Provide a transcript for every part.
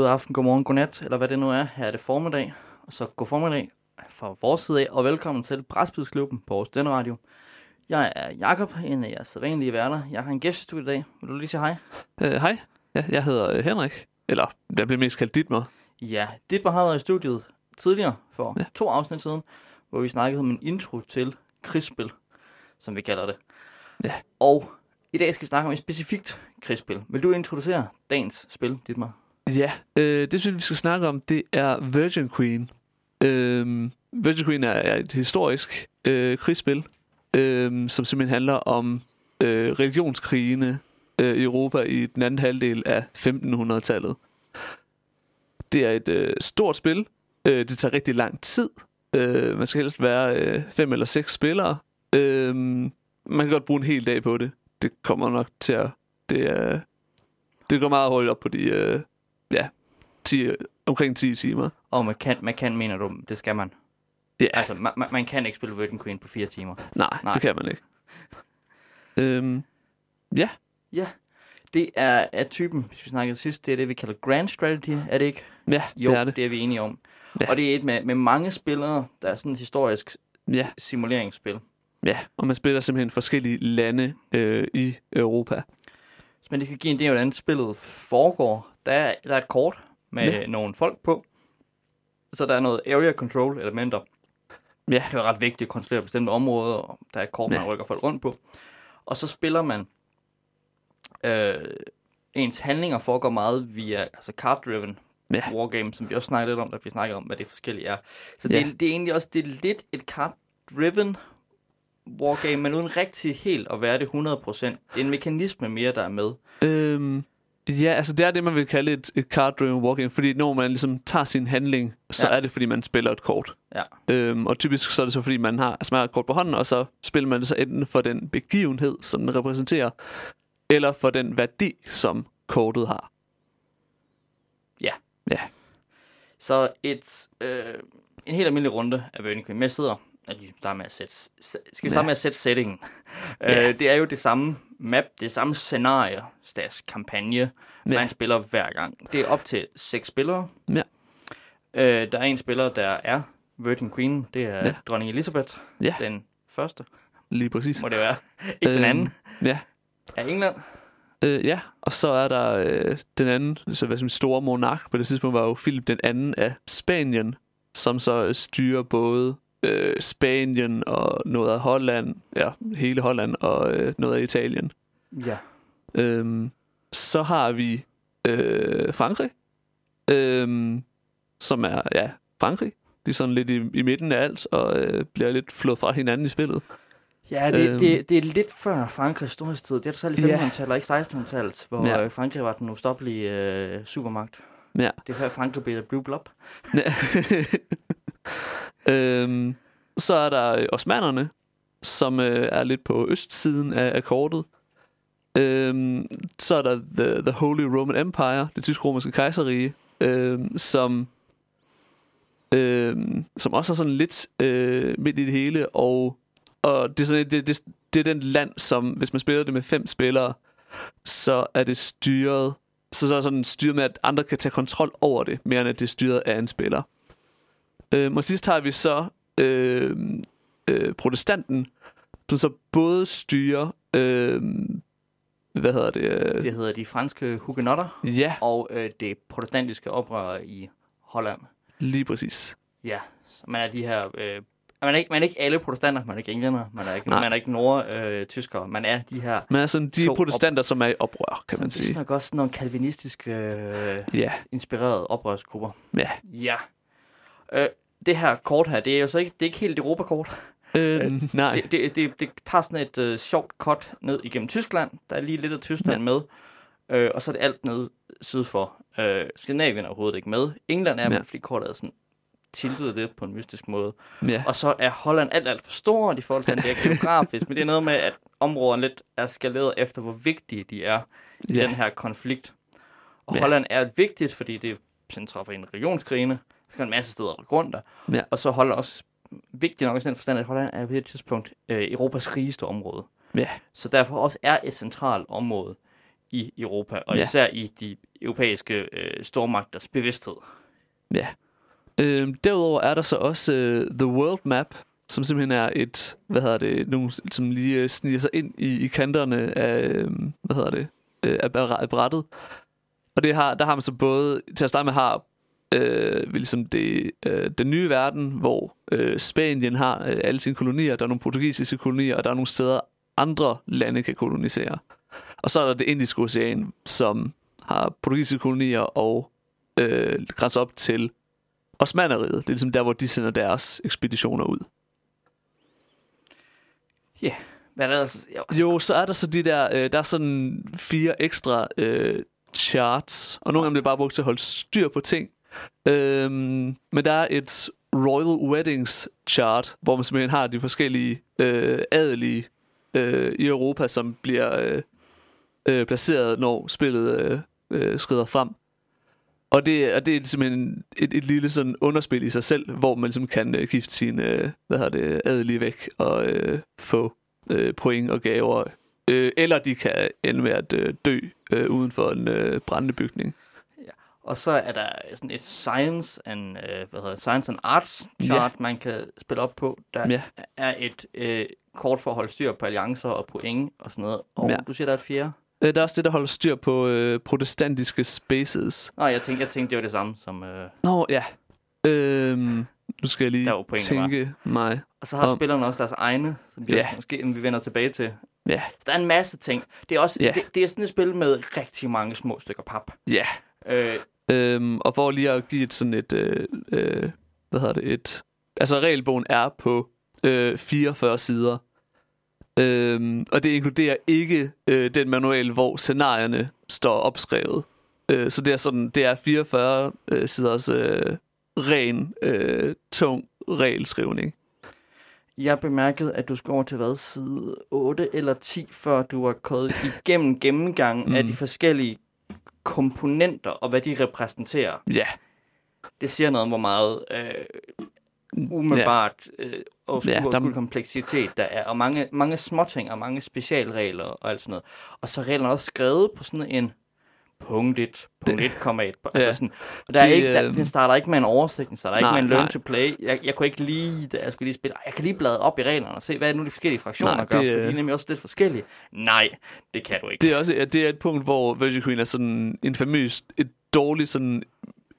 god aften, god morgen, god nat, eller hvad det nu er. Her er det formiddag, og så god formiddag fra vores side af, og velkommen til Brætspidsklubben på vores den radio. Jeg er Jakob, en af jeres sædvanlige værter. Jeg har en gæst i studiet i dag. Vil du lige sige hej? Øh, hej, ja, jeg hedder øh, Henrik, eller jeg bliver mest kaldt Ditmer. Ja, dit har været i studiet tidligere, for. Ja. to afsnit siden, hvor vi snakkede om en intro til krigsspil, som vi kalder det. Ja. Og i dag skal vi snakke om et specifikt krigsspil. Vil du introducere dagens spil, Ditmar? Ja, øh, det synes vi skal snakke om, det er Virgin Queen. Øh, Virgin Queen er, er et historisk øh, krigsspil, øh, som simpelthen handler om øh, religionskrigene øh, i Europa i den anden halvdel af 1500-tallet. Det er et øh, stort spil. Øh, det tager rigtig lang tid. Øh, man skal helst være øh, fem eller seks spillere. Øh, man kan godt bruge en hel dag på det. Det kommer nok til at... Det, er, det går meget hurtigt op på de øh, 10, omkring 10 timer. Og man kan, man kan, mener du, det skal man. Ja, Altså, man, man- kan ikke spille Virgin Queen på fire timer. nej, nej. det kan man ikke. Øhm, ja, Ja, det er af typen, hvis vi snakkede sidst, det er det, vi kalder Grand Strategy, er det ikke? ja Jo, det er det. det er vi enige om. Ja. Og det er et med, med mange spillere, der er sådan et historisk Ja, simuleringsspil. ja, og man spiller simpelthen forskellige lande øh, i Europa. Hvis man lige skal give en idé, hvordan spillet foregår, der er, der er et kort med Ja. nogle folk på. Så der er noget area control elementer. Ja, Det er ret vigtigt at kontrollere bestemte områder, og der er et kort, man Ja. rykker folk rundt på. Og så spiller man... Øh, ens handlinger foregår meget via altså card-driven Ja. wargame, som vi også snakkede lidt om, da vi snakkede om, hvad det forskellige er. Så det, Ja. er, det er egentlig også det er lidt et card-driven wargame, men uden rigtig helt at være det 100%. Det er en mekanisme mere, der er med. øhm, ja, altså det er det, man vil kalde et, et card-driven wargame, fordi når man ligesom tager sin handling, så Ja. er det, fordi man spiller et kort. Ja. Øhm, og typisk så er det så, fordi man har, altså man har et kort på hånden, og så spiller man det så enten for den begivenhed, som den repræsenterer, eller for den værdi, som kortet har. Ja. Ja. Så et, øh, en helt almindelig runde af Burning Queen. Men jeg sidder at vi starter med at sætte, skal vi starte Ja. med at sætte settingen. Ja. Øh, det er jo det samme map, det samme scenarie, stas kampagne, man Ja. spiller hver gang. Det er op til seks spillere. Ja. Øh, der er en spiller, der er Virgin Queen. Det er ja. Dronning Elizabeth, Ja. den første, Lige præcis. må det være. Ikke den Øhm, anden. Ja. Er England. Øh, ja, og så er der øh, den anden, så hvad som store monark på det tidspunkt var jo Philip den anden af Spanien, som så øh, styrer både øh, Spanien og noget af Holland, ja, hele Holland og øh, noget af Italien. Ja. Øhm, så har vi øh, Frankrig, øhm, som er, ja, Frankrig. De er sådan lidt i, i midten af alt, og øh, bliver lidt flået fra hinanden i spillet. Ja, det, Øhm. det, det, er lidt før Frankrigs storhedstid. Det er Ja. 1500-tallet, og ikke 1600-tallet, hvor Ja. ja. Frankrig var den ustoppelige øh, supermagt. Ja. Det er før Frankrig blev Blue Blob. øhm, så er der øh, osmanerne, som øh, er lidt på østsiden af, akkordet. kortet. Øhm, så er der the, the Holy Roman Empire, det tysk-romerske kejserrige, øhm, som, øhm, som også er sådan lidt øh, midt i det hele, og, og det, er sådan, det, det, det er den land, som hvis man spiller det med fem spillere, så er det styret så, så er sådan styret med, at andre kan tage kontrol over det, mere end at det er styret af en spiller. Øh, og sidst har vi så øh, øh, protestanten, som så både styrer, øh, hvad hedder det? Øh, Det hedder de franske hugenotter, ja, og øh, det protestantiske oprør i Holland. lige præcis. Ja, så man er de her... Øh, man er, ikke, man er ikke alle protestanter, man er ikke englænder, man er ikke, Nej. man er ikke nordtyskere, øh, man er de her... Men altså, de To protestanter, som er i oprør, kan man Det er sige. nok også sådan nogle kalvinistiske, øh, Ja, inspirerede oprørsgrupper. ja. Ja. Øh, det her kort her, det er jo så ikke, det er ikke helt et Europakort. Øh, nej, Det, det, det, det tager sådan et øh, sjovt cut ned igennem Tyskland. Der er lige lidt af Tyskland ja. med. Øh, og så er det alt ned syd for. Øh, Skandinavien er overhovedet ikke med. England er med, Ja. fordi kortet er sådan tiltet lidt på en mystisk måde. ja. Og så er Holland alt, alt for stort i forhold til, at det er geografisk. men det er noget med, at områderne lidt er skaleret efter, hvor vigtige de er i ja. den her konflikt. Og Ja. Holland er vigtigt, fordi det er centrum for en regionskrigene. Så kan en masse steder rundt der. Ja. Og så Holland også vigtigt nok i den forstand, at Holland er på det tidspunkt øh, Europas rigeste område. Ja. Så derfor også er et centralt område i Europa, og Ja. især i de europæiske øh, stormagters bevidsthed. Ja. Øhm, derudover er der så også øh, The World Map, som simpelthen er et, hvad hedder det, nogle, som lige øh, sniger sig ind i, i kanterne af, øh, hvad hedder det, øh, af brættet. Og det har, der har man så både, til at starte med har øh, ligesom det, øh, den nye verden, hvor øh, Spanien har øh, alle sine kolonier, der er nogle portugisiske kolonier, og der er nogle steder, andre lande kan kolonisere. Og så er der det indiske ocean, som har portugisiske kolonier og øh, grænser op til Osmaneriet. Det er ligesom der, hvor de sender deres ekspeditioner ud. Hvad er der ellers? Jo, Jo, så er der så de der, øh, der er sådan fire ekstra øh, charts, og nogle af dem er bare brugt til at holde styr på ting. Øhm, men der er et Royal Weddings chart, hvor man simpelthen har de forskellige øh, adelige øh, i Europa, som bliver øh, øh, placeret, når spillet øh, øh, skrider frem. Og det, og det er simpelthen et, et lille sådan underspil i sig selv, hvor man ligesom kan øh, gifte sine øh, hvad hedder det, adelige væk og øh, få øh, point og gaver. Øh, eller de kan ende med at øh, dø øh, uden for en øh, brændende bygning. Og så er der sådan et science and, øh, hvad hedder science and arts chart, man kan spille op på. Der Ja. er et øh, kort for at holde styr på alliancer og point og sådan noget. Og Ja. du siger, der er et fjerde? Øh, der er også det, der holder styr på øh, protestantiske spaces. Nå, jeg tænkte, jeg tænkte, det var det samme som... Øh, Nå, ja. Øhm, nu skal jeg lige Der var tænke mig. og så har Om- spillerne også deres egne, som vi Ja. også måske vi vender tilbage til. Ja, Så der er en masse ting. Det er også Ja. det, det er sådan et spil med rigtig mange små stykker pap. ja. Øh, Øhm, og for lige at give et sådan et, øh, øh, hvad hedder det, et, altså regelbogen er på øh, 44 sider. Øhm, og det inkluderer ikke øh, den manual, hvor scenarierne står opskrevet. Øh, så det er sådan, det er 44 øh, siders øh, ren, øh, tung regelskrivning. jeg bemærkede, at du skal over til hvad, side 8 eller 10, før du var gået igennem gennemgang mm. af de forskellige komponenter og hvad de repræsenterer. Ja, Det siger noget om, hvor meget øh, umiddelbart øh, og Ja, der- kompleksitet der er, og mange, mange småting og mange specialregler og alt sådan noget. Og så er reglerne også skrevet på sådan en punkt 1, punkt 1,1. Altså Ja. sådan, og der er Det, ikke, der, øh, den starter ikke med en oversigt, den starter nej, ikke med en learn nej. to play. Jeg, jeg kunne ikke lige, da jeg skulle lige spille, "Ej, jeg kan lige bladre op i reglerne og se, hvad er det nu de forskellige fraktioner Nej, gør, det, for de er øh, nemlig også lidt forskellige. Nej, det kan du ikke. det er også ja, det er et punkt, hvor Virgin Queen er sådan en famøs, et dårligt sådan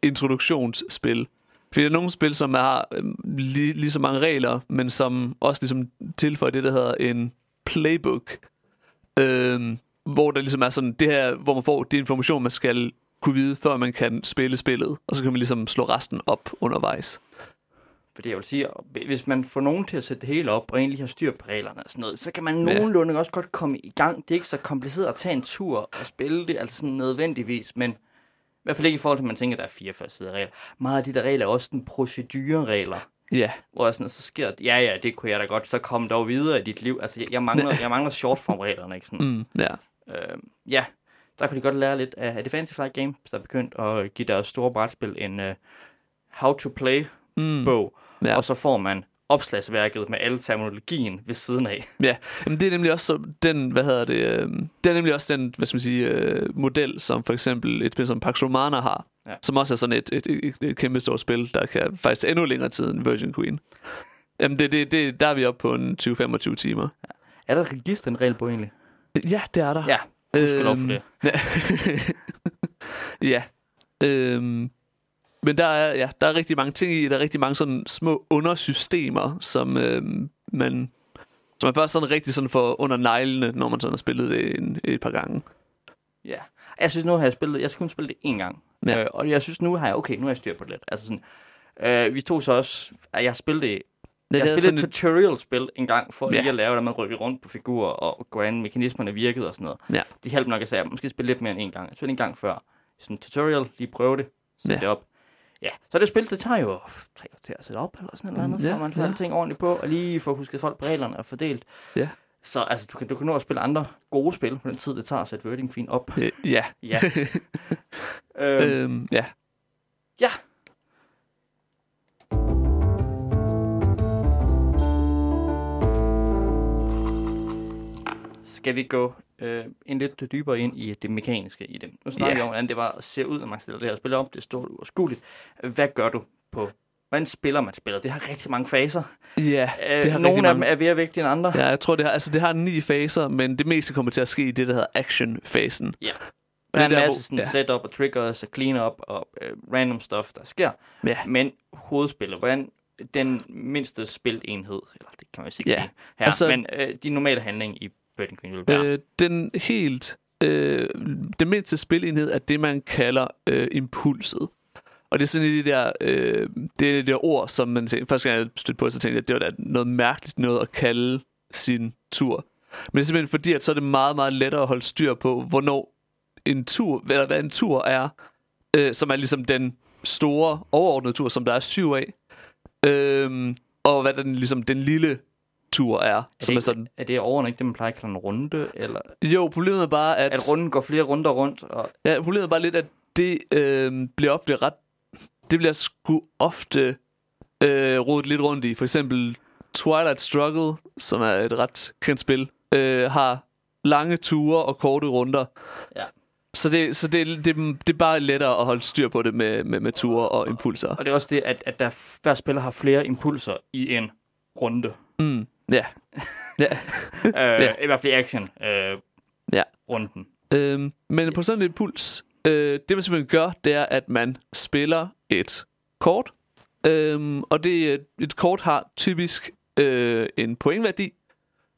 introduktionsspil. Fordi der er nogle spil, som har øhm, lige, lige så mange regler, men som også ligesom tilføjer det, der hedder en playbook. Øhm, hvor der ligesom er sådan det her, hvor man får de information, man skal kunne vide, før man kan spille spillet. Og så kan man ligesom slå resten op undervejs. Fordi jeg vil sige, hvis man får nogen til at sætte det hele op, og egentlig har styr på reglerne og sådan noget, så kan man Ja. nogenlunde også godt komme i gang. Det er ikke så kompliceret at tage en tur og spille det, altså sådan nødvendigvis, men i hvert fald ikke i forhold til, at man tænker, at der er 44 sider regler. Meget af de der regler er også sådan procedureregler, Ja, hvor sådan, så sker det, ja ja, det kunne jeg da godt, så kom dog videre i dit liv. Altså, jeg, jeg mangler, jeg mangler shortform-reglerne, ikke sådan. mm, ja. Øh, ja, der kunne de godt lære lidt af, det Fantasy Flight Games, der er begyndt at give deres store brætspil en uh, how to play Mm, bog, Ja. ja. og så får man opslagsværket med alle terminologien ved siden af. Ja, Jamen, det er nemlig også så den, hvad hedder det, øh, det er nemlig også den, hvad skal man sige, øh, model, som for eksempel et spil som Pax Romana har, ja. Ja. som også er sådan et, et, et, et kæmpe stort spil, der kan faktisk endnu længere tid end Virgin Queen. Jamen, det, det, det, der er vi oppe på en 20-25 timer. Er der register en regel på egentlig? Ja, det er der. Ja, gudskelov for det. Ja. ja. Øhm, men der er, ja, der er rigtig mange ting i, der er rigtig mange sådan små undersystemer, som øhm, man som man først sådan rigtig sådan får under neglene, når man sådan har spillet det en, et par gange. Ja. Jeg synes, nu har jeg spillet, jeg skal kun spille det én gang. Ja. Øh, og jeg synes, nu har jeg, okay, nu har jeg styr på det lidt. Altså sådan, øh, vi tog så også, at jeg spillede det, Det, jeg det er spillede sådan et tutorial-spil en gang, for Ja. lige at lave, at man rykker rundt på figurer, og hvordan mekanismerne virkede og sådan noget. Ja. De hjalp nok, at jeg måske spille lidt mere end en gang. Jeg spillede en gang før. Sådan en tutorial, lige prøve det, sætte Ja. det op. Ja, så det spil, det tager jo tre kvarter at sætte op, eller sådan noget, andet, Ja, før man får ja. ting ordentligt på, og lige får husket folk på reglerne og fordelt. Ja. Så altså, du kan, du kan nå at spille andre gode spil på den tid, det tager at sætte Wording Queen op. Øh, ja. Ja. øhm, Øhm, ja. ja. Skal vi gå øh, en lidt dybere ind i det mekaniske i det. Nu snakker Ja. vi om, hvordan det var at se ud, når man stiller det her spil op. Det er stort uoverskueligt. Hvad gør du på... Hvordan spiller man spillet? Det har rigtig mange faser. Ja, Øh, det har nogle rigtig af dem mange. er mere vigtige end andre. Ja, jeg tror, det har, altså, det har ni faser, men det meste kommer til at ske i det, der hedder action-fasen. Ja. Det Der er en der, masse sådan ja. setup og triggers og clean-up og øh, random stuff, der sker. Ja. Men hovedspillet, hvordan den mindste spilenhed, eller det kan man jo ikke Ja. sige her, Altså- men øh, de normale handling i Burning Queen vil være. Øh, den helt... Øh, den mindste spilenhed er det, man kalder øh, impulset. Og det er sådan et de der, øh, det er de der ord, som man tænker, første gang jeg stødte på, så tænkte jeg, at det var da noget mærkeligt noget at kalde sin tur. Men det er simpelthen fordi, at så er det meget, meget lettere at holde styr på, hvornår en tur, eller hvad en tur er, øh, som er ligesom den store overordnede tur, som der er syv af, øh, og hvad den, ligesom den lille tur er, er, som det, er sådan, er det overordnet ikke det, man plejer at kalde en runde? Eller jo, problemet er bare, at... at runden går flere runder rundt? Og, Ja, problemet er bare lidt, at det øh, bliver ofte ret... Det bliver sgu ofte øh, rodet lidt rundt i. For eksempel Twilight Struggle, som er et ret kendt spil, øh, har lange ture og korte runder. Ja. Så, det, så det, det, det er bare lettere at holde styr på det med, med, med ture og impulser. og det er også det, at, at der, hver spiller har flere impulser i en runde. Mm, ja. ja. øh, ja. I hvert fald i action. Øh, Ja. Runden. Øhm, men på sådan en impuls, øh, det man simpelthen gør, det er, at man spiller et kort. Øhm, og det, er- et kort har typisk øh, en pointværdi,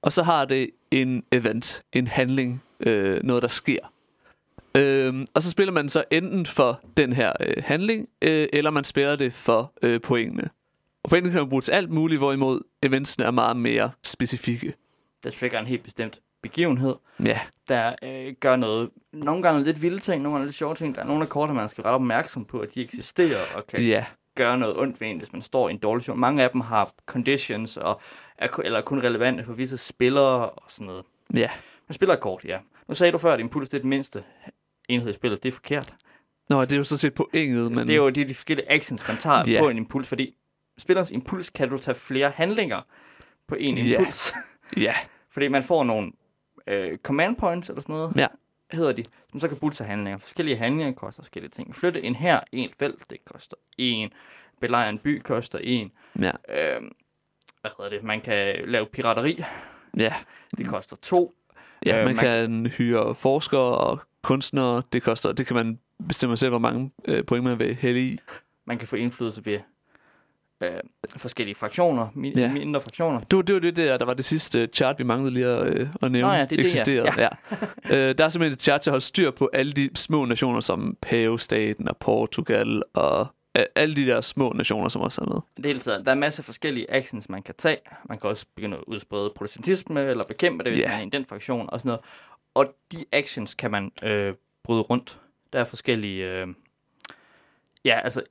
og så har det en event, en handling, øh, noget der sker. Øhm, og så spiller man så enten for den her øh, handling, øh, eller man spiller det for øh, pointene. Og pointene kan man bruge til alt muligt, hvorimod eventsene er meget mere specifikke. Der trigger en helt bestemt begivenhed. Ja, der øh, gør noget. Nogle gange lidt vilde ting, nogle gange lidt sjove ting. Der er nogle af kortene, man skal være ret opmærksom på, at de eksisterer og kan ja, gøre noget ondt ved en, hvis man står i en dårlig situation. Mange af dem har conditions, og er, eller er kun relevante for visse spillere og sådan noget. ja. Man spiller kort, ja. Nu sagde du før, at impuls det er den mindste enhed i spillet. Det er forkert. Nå, det er jo så set pointet, men... Men... Det er jo de, de forskellige actions, man tager Ja. på en impuls, fordi spillerens impuls kan du tage flere handlinger på en Ja. impuls. Ja, Fordi man får nogle øh, command points eller sådan noget, Ja. hedder de, som så kan bruges til handlinger. Forskellige handlinger koster forskellige ting. Flytte en her, en felt, det koster en. Belejre en by koster en. ja, Øh, hvad hedder det? Man kan lave pirateri, ja. det koster to. Ja, Øh, man, man kan hyre forskere og kunstnere. Det koster, det kan man bestemme selv, hvor mange øh, point man vil hælde i. Man kan få indflydelse ved øh, forskellige fraktioner, mi- Ja. mindre fraktioner. Det var, det var det der, der var det sidste chart, vi manglede lige at, øh, at nævne. Nå ja, det er det, ja. eksisterede. Ja. øh, der er simpelthen et chart til at holde styr på alle de små nationer, som Pave-staten og Portugal og øh, alle de der små nationer, som også er med. Det hele taget, der er masser af forskellige actions, man kan tage. Man kan også begynde at udsprede protestantisme, eller bekæmpe det, hvis Ja. man er i den fraktion, og sådan noget. Og de actions kan man øh, bryde rundt. Der er forskellige... Øh, ja, altså...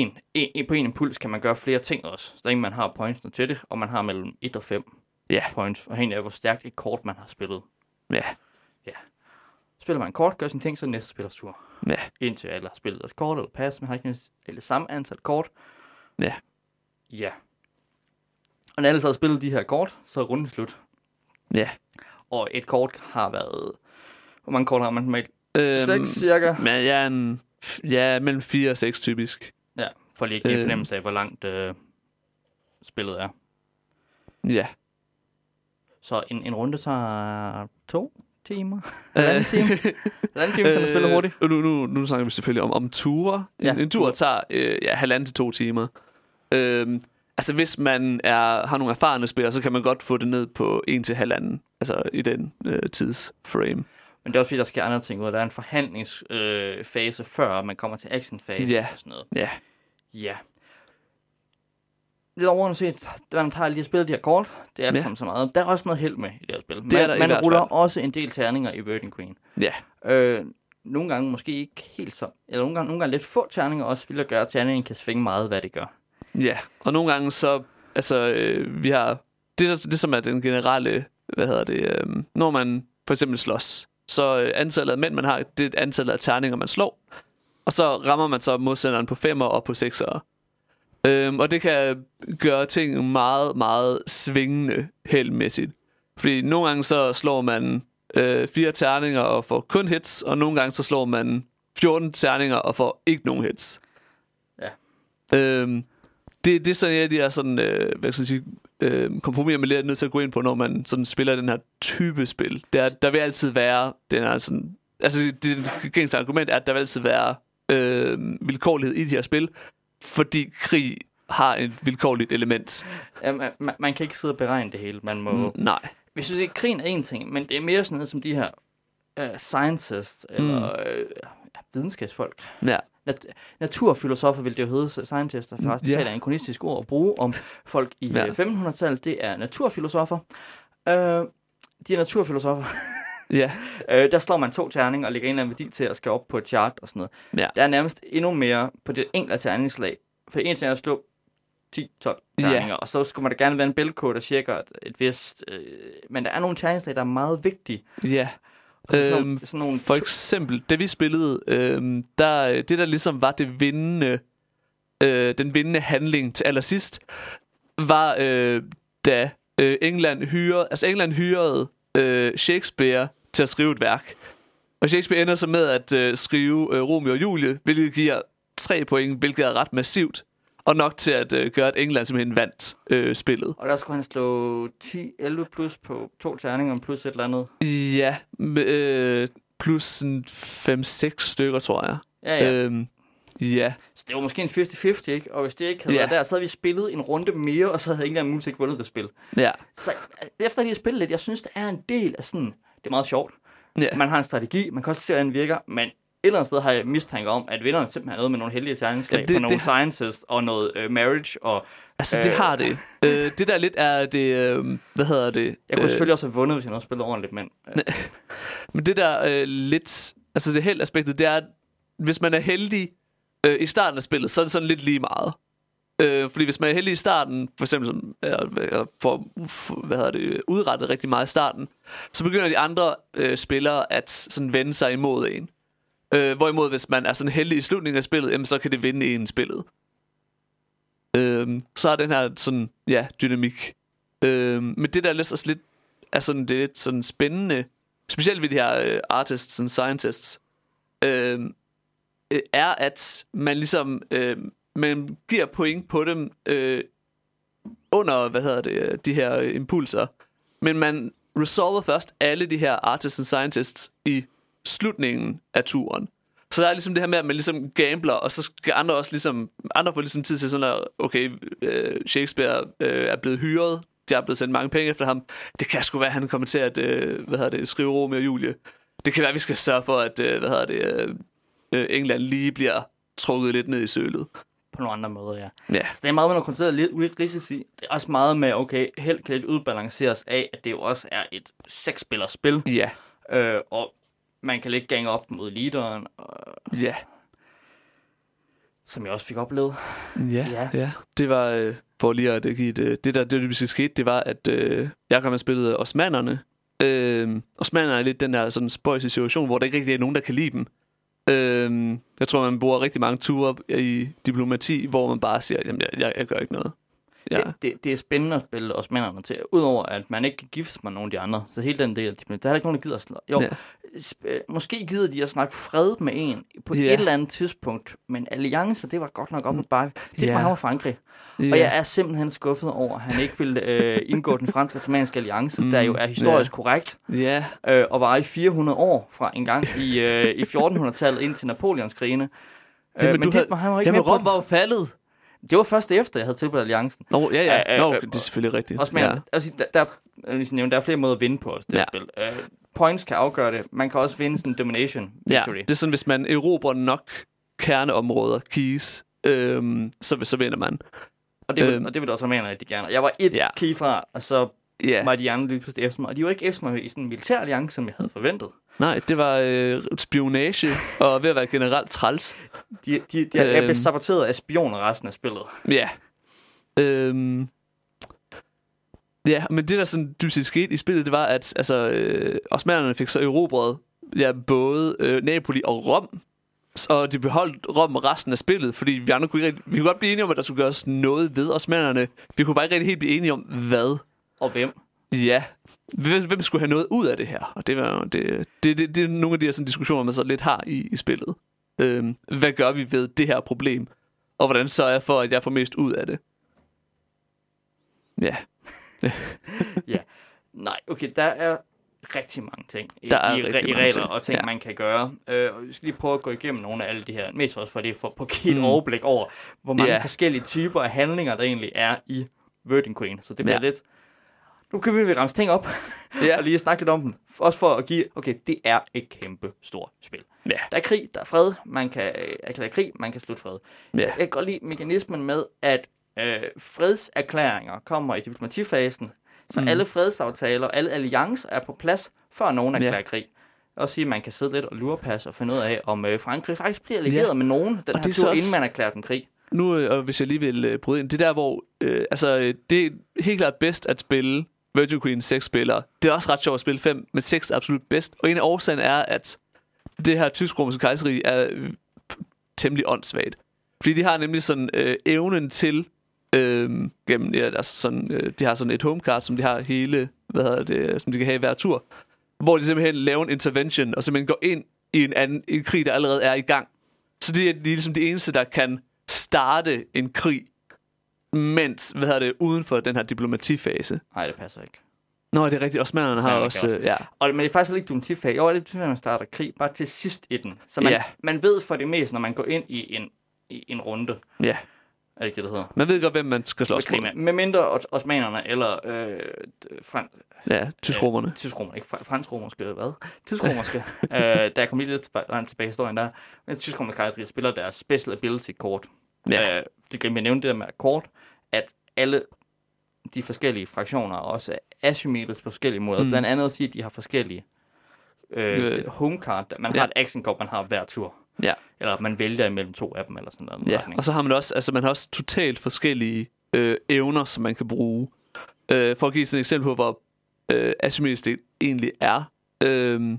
En, en, en, på en impuls kan man gøre flere ting også. Så længe man har pointsene til det, og man har mellem 1 og 5 Ja. points, afhængig af, hvor stærkt et kort man har spillet. Ja, Spiller man kort, gør sin ting, så næste spillers tur. ja, Indtil alle har spillet deres kort eller pas, man har ikke alle samme antal kort. ja. Ja. Og når alle så har spillet de her kort, så er runden slut. ja. Og et kort har været... Hvor mange kort har man normalt? Øhm, 6 cirka. men jeg er en, ja, mellem 4 og 6 typisk. For lige at give Øhm. fornemmelse af, hvor langt øh, spillet er. Ja. Så en, en runde tager to timer. Halvanden time. Halvanden time, så man spiller hurtigt. Øh, nu, nu, nu snakker vi selvfølgelig om, om ture. En, Ja, en tur tager øh, ja, halvanden til to timer. Øhm, altså hvis man er, har nogle erfarne spillere, så kan man godt få det ned på en til halvanden. Altså i den øh, tidsframe. Men det er også fordi, der sker andre ting ud. Der er en forhandlingsfase, øh, før man kommer til actionfase Ja. og sådan noget. Ja. Ja. Lidt overordnet set, man tager lige at spille de her kort, det er alt Ja. sammen så meget. Der er også noget held med i det her spil. Man, Det man hvert ruller fald. også en del terninger i Virgin Queen. Ja. Øh, nogle gange måske ikke helt så, eller nogle gange, nogle gange lidt få terninger også, vil gøre, at terningen kan svinge meget, hvad det gør. Ja, og nogle gange så, altså, øh, vi har, det, det som er den generelle, hvad hedder det, øh, når man for eksempel slås, så øh, antallet af mænd, man har, det er antallet af terninger, man slår, og så rammer man så modstanderen på femmer og på seksere. Øhm, og det kan gøre ting meget, meget svingende heldmæssigt. Fordi nogle gange så slår man øh, fire terninger og får kun hits, og nogle gange så slår man 14 terninger og får ikke nogen hits. Ja. Øhm, det, det er sådan, de er sådan, øh, hvad skal jeg sige, øh, kompromis, man er nødt til at gå ind på, når man sådan spiller den her type spil. Der, der vil altid være den her sådan, altså det, det gængse argument er, at der vil altid være øh, vilkårlighed i de her spil, fordi krig har et vilkårligt element. Ja, man, man, kan ikke sidde og beregne det hele. Man må... Mm, nej. Jeg synes ikke, krigen er en ting, men det er mere sådan noget som de her uh, scientists, eller uh, ja, videnskabsfolk. Ja. Nat- naturfilosofer vil det jo hedde, der faktisk Ja. ja. taler en kronistisk ord at bruge om folk i Ja. ja. 1500-tallet. Det er naturfilosofer. Uh, de er naturfilosofer. Ja. Øh, der slår man to terninger og lægger en eller anden værdi til at skal op på et chart og sådan noget. Ja. Der er nærmest endnu mere på det enkelte terningslag. For en ting er at slå 10-12 Ja. terninger, og så skulle man da gerne være en bælkode, der tjekker et, et vist... Øh, men der er nogle terningslag, der er meget vigtige. Ja. Sådan Øhm, nogle, sådan nogle For eksempel, da vi spillede, øhm, der, det der ligesom var det vindende, øh, den vindende handling til allersidst, var øh, da øh, England hyrede, altså England hyrede øh, Shakespeare til at skrive et værk. Og Shakespeare ender så med at øh, skrive øh, Romeo og Julie, hvilket giver tre point, hvilket er ret massivt. Og nok til at øh, gøre, at England simpelthen vandt øh, spillet. Og der skulle han slå 10-11 plus på to terninger, plus et eller andet. Ja, øh, plus sådan 5-6 stykker, tror jeg. Ja, ja. Øhm, ja, Så det var måske en 50-50, ikke? Og hvis det ikke havde Ja. været der, så havde vi spillet en runde mere, og så havde ingen muligvis ikke vundet det spil. ja, Så øh, efter lige at spille lidt, jeg synes, der er en del af sådan... Det er meget sjovt. ja. Man har en strategi, man kan også se, hvordan den virker, men et eller andet sted har jeg mistanke om, at vinderne simpelthen har noget med nogle heldige terningslag Ja, det- på nogle det har- sciences og noget øh, marriage, og Altså, det Øh. har det. Øh, det der lidt er det, øh, hvad hedder det? jeg kunne øh, selvfølgelig også have vundet, hvis jeg havde spillet ordentligt, men øh, Men det der øh, lidt, altså det helt aspektet, det er, at hvis man er heldig øh, i starten af spillet, så er det sådan lidt lige meget. Øh, fordi hvis man er heldig i starten, for eksempel som, øh, for, hvad hedder det, udrettet rigtig meget i starten, så begynder de andre øh, spillere at sådan vende sig imod en. Øh, hvorimod hvis man er sådan heldig i slutningen af spillet, jamen, så kan det vinde en spillet. Øh, så er den her sådan, ja, dynamik. Øh, men det der er lidt, også lidt, er sådan, det er lidt sådan spændende, specielt ved de her øh, artists and scientists, øh, er, at man ligesom øh, man giver point på dem øh, under, hvad hedder det, de her impulser. Men man resolver først alle de her artists and scientists i slutningen af turen. Så der er ligesom det her med, at man ligesom gambler, og så skal andre også ligesom, andre får ligesom tid til sådan, at okay, øh, Shakespeare øh, er blevet hyret, der er blevet sendt mange penge efter ham. Det kan sgu være, at han kommer til at, øh, hvad hedder det, skrive Romeo og Julie. Det kan være, at vi skal sørge for, at, øh, hvad hedder det, øh, øh England lige bliver trukket lidt ned i sølet på nogle andre måder, ja. Ja, Så det er meget med lidt lidt risici. Det er også meget med, okay, held kan lidt udbalanceres af, at det jo også er et seksspillerspil, ja, øh, og man kan lidt gange op mod leaderen, og, ja. som jeg også fik oplevet. Ja, Ja. ja. Det var, øh, for lige at give det, det der, det der skete, det var, at øh, jeg kom og spillede osmanderne. Øh, osmanderne er lidt den der sådan spøjse situation, hvor der ikke rigtig er nogen, der kan lide dem. Øh, jeg tror, man bruger rigtig mange ture i diplomati, hvor man bare siger, jamen, jeg, jeg, jeg gør ikke noget. Ja, Det, det, det er spændende at spille osmanderne til, udover at man ikke kan gifte med nogen af de andre. Så hele den del, af det, der er ikke nogen, der gider at slå. Jo, Ja. måske gider de at snakke fred med en på Ja. et eller andet tidspunkt, men alliancer, det var godt nok op ad bakke. Det Ja. var han var Frankrig. ja. Og jeg er simpelthen skuffet over, at han ikke ville øh, indgå den fransk-ottomanske alliance, Mm, der jo er historisk ja. korrekt, Ja, øh, og var i 400 år fra en gang i, øh, i 1400-tallet ind til Napoleonskrigene. Det, Øh, men du det, havde- han var ikke jamen med Rom var jo faldet. Det var først efter, jeg havde tilbudt alliancen. Nå, ja, ja. Øh, øh, Nå, øh, det er selvfølgelig rigtigt. Også med, ja. ja. altså, der, der, nævne, der er flere måder at vinde på os, det Ja. ja. spil. Uh, points kan afgøre det. Man kan også vinde sådan en domination Ja, victory. det er sådan, hvis man erobrer nok kerneområder, keys, øhm, så, så vinder man. og, det vil, øhm. og det vil også mene rigtig gerne. Jeg var et Ja. ja. key fra, og så Ja, var de andre lige pludselig efter mig. Og de var ikke efter mig i sådan en militær alliance, som jeg havde forventet. Nej, det var øh, spionage, og ved at være generelt træls. De, de, de, jeg Øhm. saboteret af spioner resten af spillet. Ja. Øhm, ja, men det der sådan dybest set skete i spillet, det var, at altså, øh, osmanerne fik så erobret ja, både øh, Napoli og Rom, og de beholdt Rom resten af spillet, fordi vi andre kunne ikke vi kunne godt blive enige om, at der skulle gøres noget ved osmanerne. Vi kunne bare ikke rigtig helt blive enige om, hvad. Og hvem? Ja, hvem, skulle have noget ud af det her? Og det, var, det, det, det, det er nogle af de her sådan, diskussioner, man så lidt har i, i spillet. Øhm, hvad gør vi ved det her problem? Og hvordan sørger jeg for, at jeg får mest ud af det? Ja, Nej, okay, der er rigtig mange ting i, Der er i, rigtig i regler ting, og ting, ja. man kan gøre. Øh, og vi skal lige prøve at gå igennem nogle af alle de her, mest også for det, for, at give et Mm. overblik over, hvor mange Ja. forskellige typer af handlinger, der egentlig er i Virgin Queen. Så det bliver Ja. lidt... Nu kan vi ramse ting op, ja. og lige snakke lidt om dem. Også for at give, okay, det er et kæmpe stort spil. Ja. Der er krig, der er fred, man kan øh, erklære krig, man kan slutte fred. ja. Jeg kan godt lide mekanismen med, at øh, fredserklæringer kommer i diplomatifasen, så Mm. alle fredsaftaler, alle alliancer er på plads, før nogen Ja. erklærer krig. Og sige, at man kan sidde lidt og lurepasse og finde ud af, om øh, Frankrig faktisk bliver allieret Ja. med nogen den Og her er tur, så inden også- man erklærer den krig. Nu, øh, og hvis jeg lige vil øh, bryde ind, det er der, hvor... Øh, altså, det er helt klart bedst at spille Virgin Queen 6 spillere. Det er også ret sjovt at spille 5, men 6 er absolut bedst. Og en af årsagen er, at det her tysk-romerske kejseri er temmelig åndssvagt. Fordi de har nemlig sådan øh, evnen til øh, gennem, ja, altså sådan, øh, de har sådan et homecard, som de har hele, hvad hedder det, øh, som de kan have i hver tur, hvor de simpelthen laver en intervention, og simpelthen går ind i en, anden, en krig, der allerede er i gang. Så det er de er ligesom de eneste, der kan starte en krig, mens, hvad hedder det, uden for den her diplomatifase. Nej, det passer ikke. Nå, det er rigtigt. Osmanerne har også, også. øh, ja. Og, men det er faktisk ikke diplomatifasen. Jo, det er at man starter krig bare til sidst i den. Så man, Ja. man ved for det meste, når man går ind i en, i en runde. ja. Er det ikke det, det hedder? Man ved godt, hvem man skal slås med. Med mindre os- osmanerne eller øh, fran, Ja, tysk-romerne. tysk-romer, ikke fra- fransk-romerske, hvad? Tysk-romerske. øh, der kom lige lidt tilbage, tilbage i historien der. Men tysk-romerske kejseri spiller deres special ability kort. Ja. Øh, det glemte jeg at nævne det der med kort, at alle de forskellige fraktioner også er asymmetriske på forskellige måder. Mm. Blandt andet at sige, at de har forskellige øh, Øh. home card. Man Ja. har et action kort, man har hver tur. Ja. Eller man vælger imellem to af dem, eller sådan noget. Ja, retning. og så har man også, altså man har også totalt forskellige øh, evner, som man kan bruge. Øh, for at give sådan et eksempel på, hvor øh, asymmetrisk det egentlig er, øh,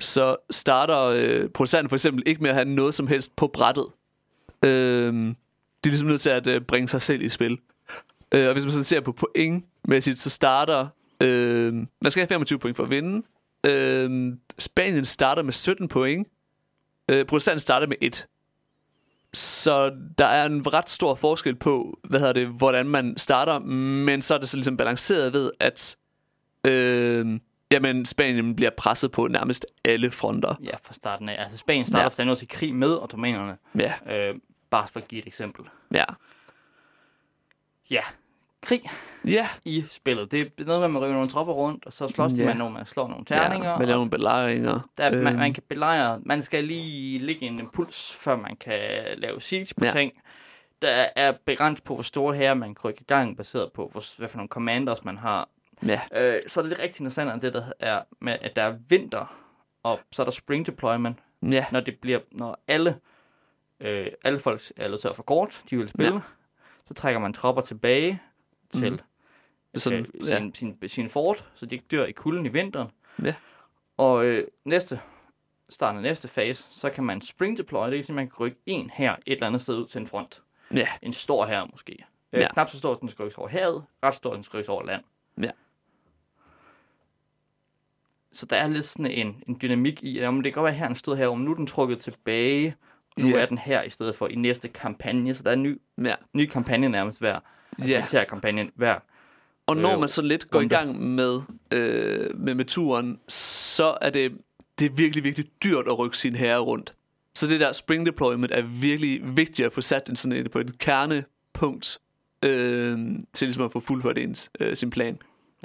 så starter øh, producenten for eksempel ikke med at have noget som helst på brættet. Øh, de er ligesom nødt til at øh, bringe sig selv i spil. Øh, og hvis man så ser på pointmæssigt, så starter... Øh, man skal have 25 point for at vinde. Øh, Spanien starter med 17 point. Øh, producenten starter med 1. Så der er en ret stor forskel på, hvad hedder det, hvordan man starter, men så er det så ligesom balanceret ved, at øh, jamen, Spanien bliver presset på nærmest alle fronter. Ja, fra starten af. Altså Spanien starter Ja. ja. også i krig med ottomanerne. Ja, Øh, bare for at give et eksempel. ja. Ja, krig Ja, i spillet. Det er noget med, at man river nogle tropper rundt, og så slås Ja. med nogle, man slår nogle terninger. ja man laver og nogle belejringer. der, man, Øhm, man kan belejre, man skal lige ligge en impuls, før man kan lave siege på ja. ting. Der er begrænset på, hvor store her man kan rykke i gang, baseret på, hvor, hvad for nogle commanders man har. Ja, Øh, så er det lidt rigtig interessant, at det der er med, at der er vinter, og så er der spring deployment, ja, når det bliver, når alle, øh, alle folk er at få kort, de vil spille, Ja. så trækker man tropper tilbage til Mhm. sådan, øh, ja, sin, sin, sin fort, så de ikke dør i kulden i vinteren. Ja. Og øh, næste, starten af næste fase, så kan man spring deploy, det vil sige, at man kan rykke en her et eller andet sted ud til en front. ja, En stor her måske. Øh, Ja. Knap så stor, den skal rykkes over havet, ret stor, den skal rykkes over land. Ja. Så der er lidt sådan en, en dynamik i, at om det kan godt være, at her den stod her, om nu er den trukket tilbage, og nu Ja. er den her i stedet for i næste kampagne. Så der er en ny, ja. ny kampagne nærmest hver. Altså Ja. militærkampagnen hver. Og når øh, man så lidt går i gang med, øh, med, med turen, så er det, det er virkelig, virkelig dyrt at rykke sin herre rundt. Så det der spring deployment er virkelig vigtigt at få sat en sådan en, på et kernepunkt, øh, til ligesom at få fuldført ens, øh, sin plan.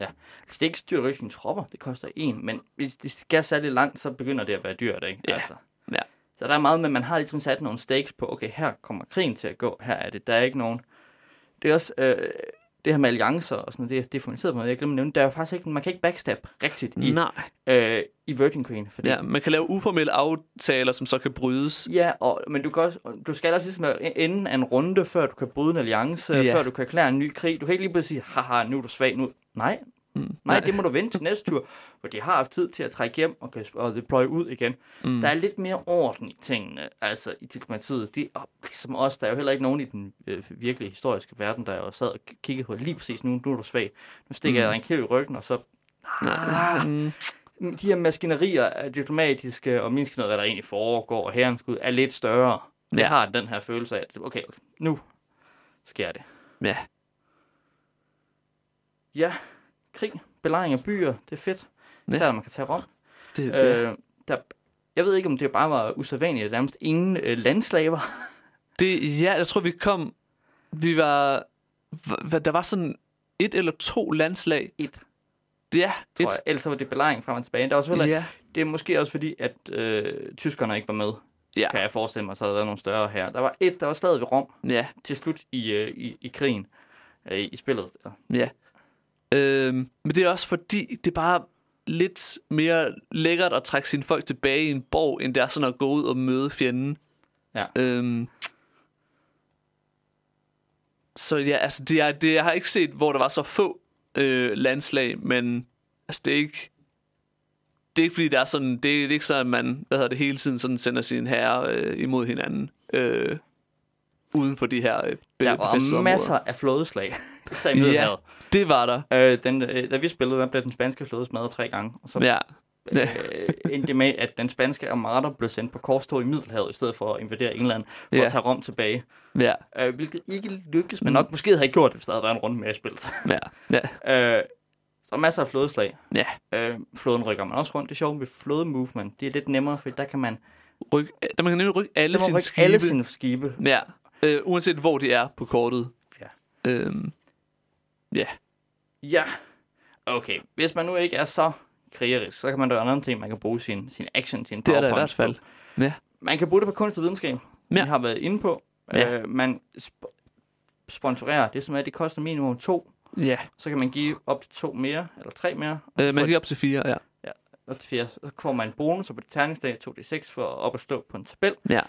Altså, det er ikke så dyrt at rykke sine tropper, det koster en, men hvis det skal særlig langt, så begynder det at være dyrt, ikke? Ja. Altså. Ja. Så der er meget med, man har ligesom sat nogle stakes på, okay, her kommer krigen til at gå, her er det, der er ikke nogen... Det er også, øh, det her med alliancer og sådan noget, det er differentieret på noget, jeg glemte at nævne, der er faktisk ikke, man kan ikke backstab rigtigt i, Nej. øh, i Virgin Queen, fordi Ja, man kan lave uformelle aftaler, som så kan brydes. Ja, og, men du, kan også, du skal også ligesom inden af en runde, før du kan bryde en alliance, Ja. før du kan erklære en ny krig. Du kan ikke lige pludselig sige, haha, nu er du svag nu. Nej, Mm. Nej, Nej, det må du vente til næste tur, hvor de har haft tid til at trække hjem og, kan, og deploye ud igen. Mm. Der er lidt mere orden i tingene, altså i diplomatiet. De, og ligesom os, der er jo heller ikke nogen i den øh, virkelige historiske verden, der jo sad og kiggede på lige præcis nu, nu er du svag. Nu stikker Mm. jeg en kniv i ryggen, og så... Nej. Mm. De her maskinerier er diplomatiske, og minst noget, hvad der egentlig foregår, og herrens skud er lidt større. Jeg Ja. har den her følelse af, at okay, okay nu sker det. Ja. Ja, krig, belejring af byer, det er fedt. Ja. Ja. man kan tage Rom. Det, det, Øh, der, jeg ved ikke, om det bare var usædvanligt, at nærmest ingen øh, landslaver. det, ja, jeg tror, vi kom... Vi var... Der var sådan et eller to landslag. Et, Ja, et. tror jeg. Ellers så var det belejring frem og tilbage. Der var selvfølgelig, Ja. Det er måske også fordi, at øh, tyskerne ikke var med, Ja. kan jeg forestille mig, så havde der været nogle større her. Der var et, der var stadig ved Rom Ja. til slut i, øh, i, i krigen, øh, i spillet. Ja. Øhm, men det er også fordi, det er bare lidt mere lækkert at trække sine folk tilbage i en borg, end det er sådan at gå ud og møde fjenden. Ja. Øhm, så ja, altså, det er, det, jeg har ikke set, hvor der var så få øh, landslag, men altså, det er ikke... Det er ikke fordi, det er sådan, det er ikke så, at man hvad hedder det, hele tiden sådan sender sine herrer øh, imod hinanden. Øh, uden for de her øh, Der var masser af flådeslag. I Ja. Middelhavet. Det var der. Øh, den, øh, da vi spillede, der blev den spanske flåde smadret tre gange. Og så Ja. Øh, endte det med, at den spanske armada blev sendt på korstog i Middelhavet, i stedet for at invadere England, for Ja. at tage Rom tilbage. Ja. Øh, hvilket ikke lykkedes, men nok måske havde ikke gjort det, hvis der havde været en runde mere spillet. Ja. Ja. Øh, så masser af flådeslag. Ja. Øh, flåden rykker man også rundt. Det er sjovt ved flådemovement. Det er lidt nemmere, for der kan man, Ryk, der man kan nemlig rykke alle sine rykke skibe. alle sine skibe. Ja, øh, uanset hvor de er på kortet. Ja. Øhm, ja. Ja. Okay, hvis man nu ikke er så krigerisk, så kan man da gøre andre ting, man kan bruge sin, sin action, sin Det er der i hvert fald. på. Man kan bruge det på kunst og videnskab. Ja. Vi har været inde på. Ja. Øh, man sp- sponsorerer, det som er, det koster minimum to. Ja. Så kan man give op til to mere, eller tre mere. Og Øh, man kan give op til fire, ja. op til fire. Så får man en bonus på det terningsdag 2d6 for at op og stå på en tabel. Ja.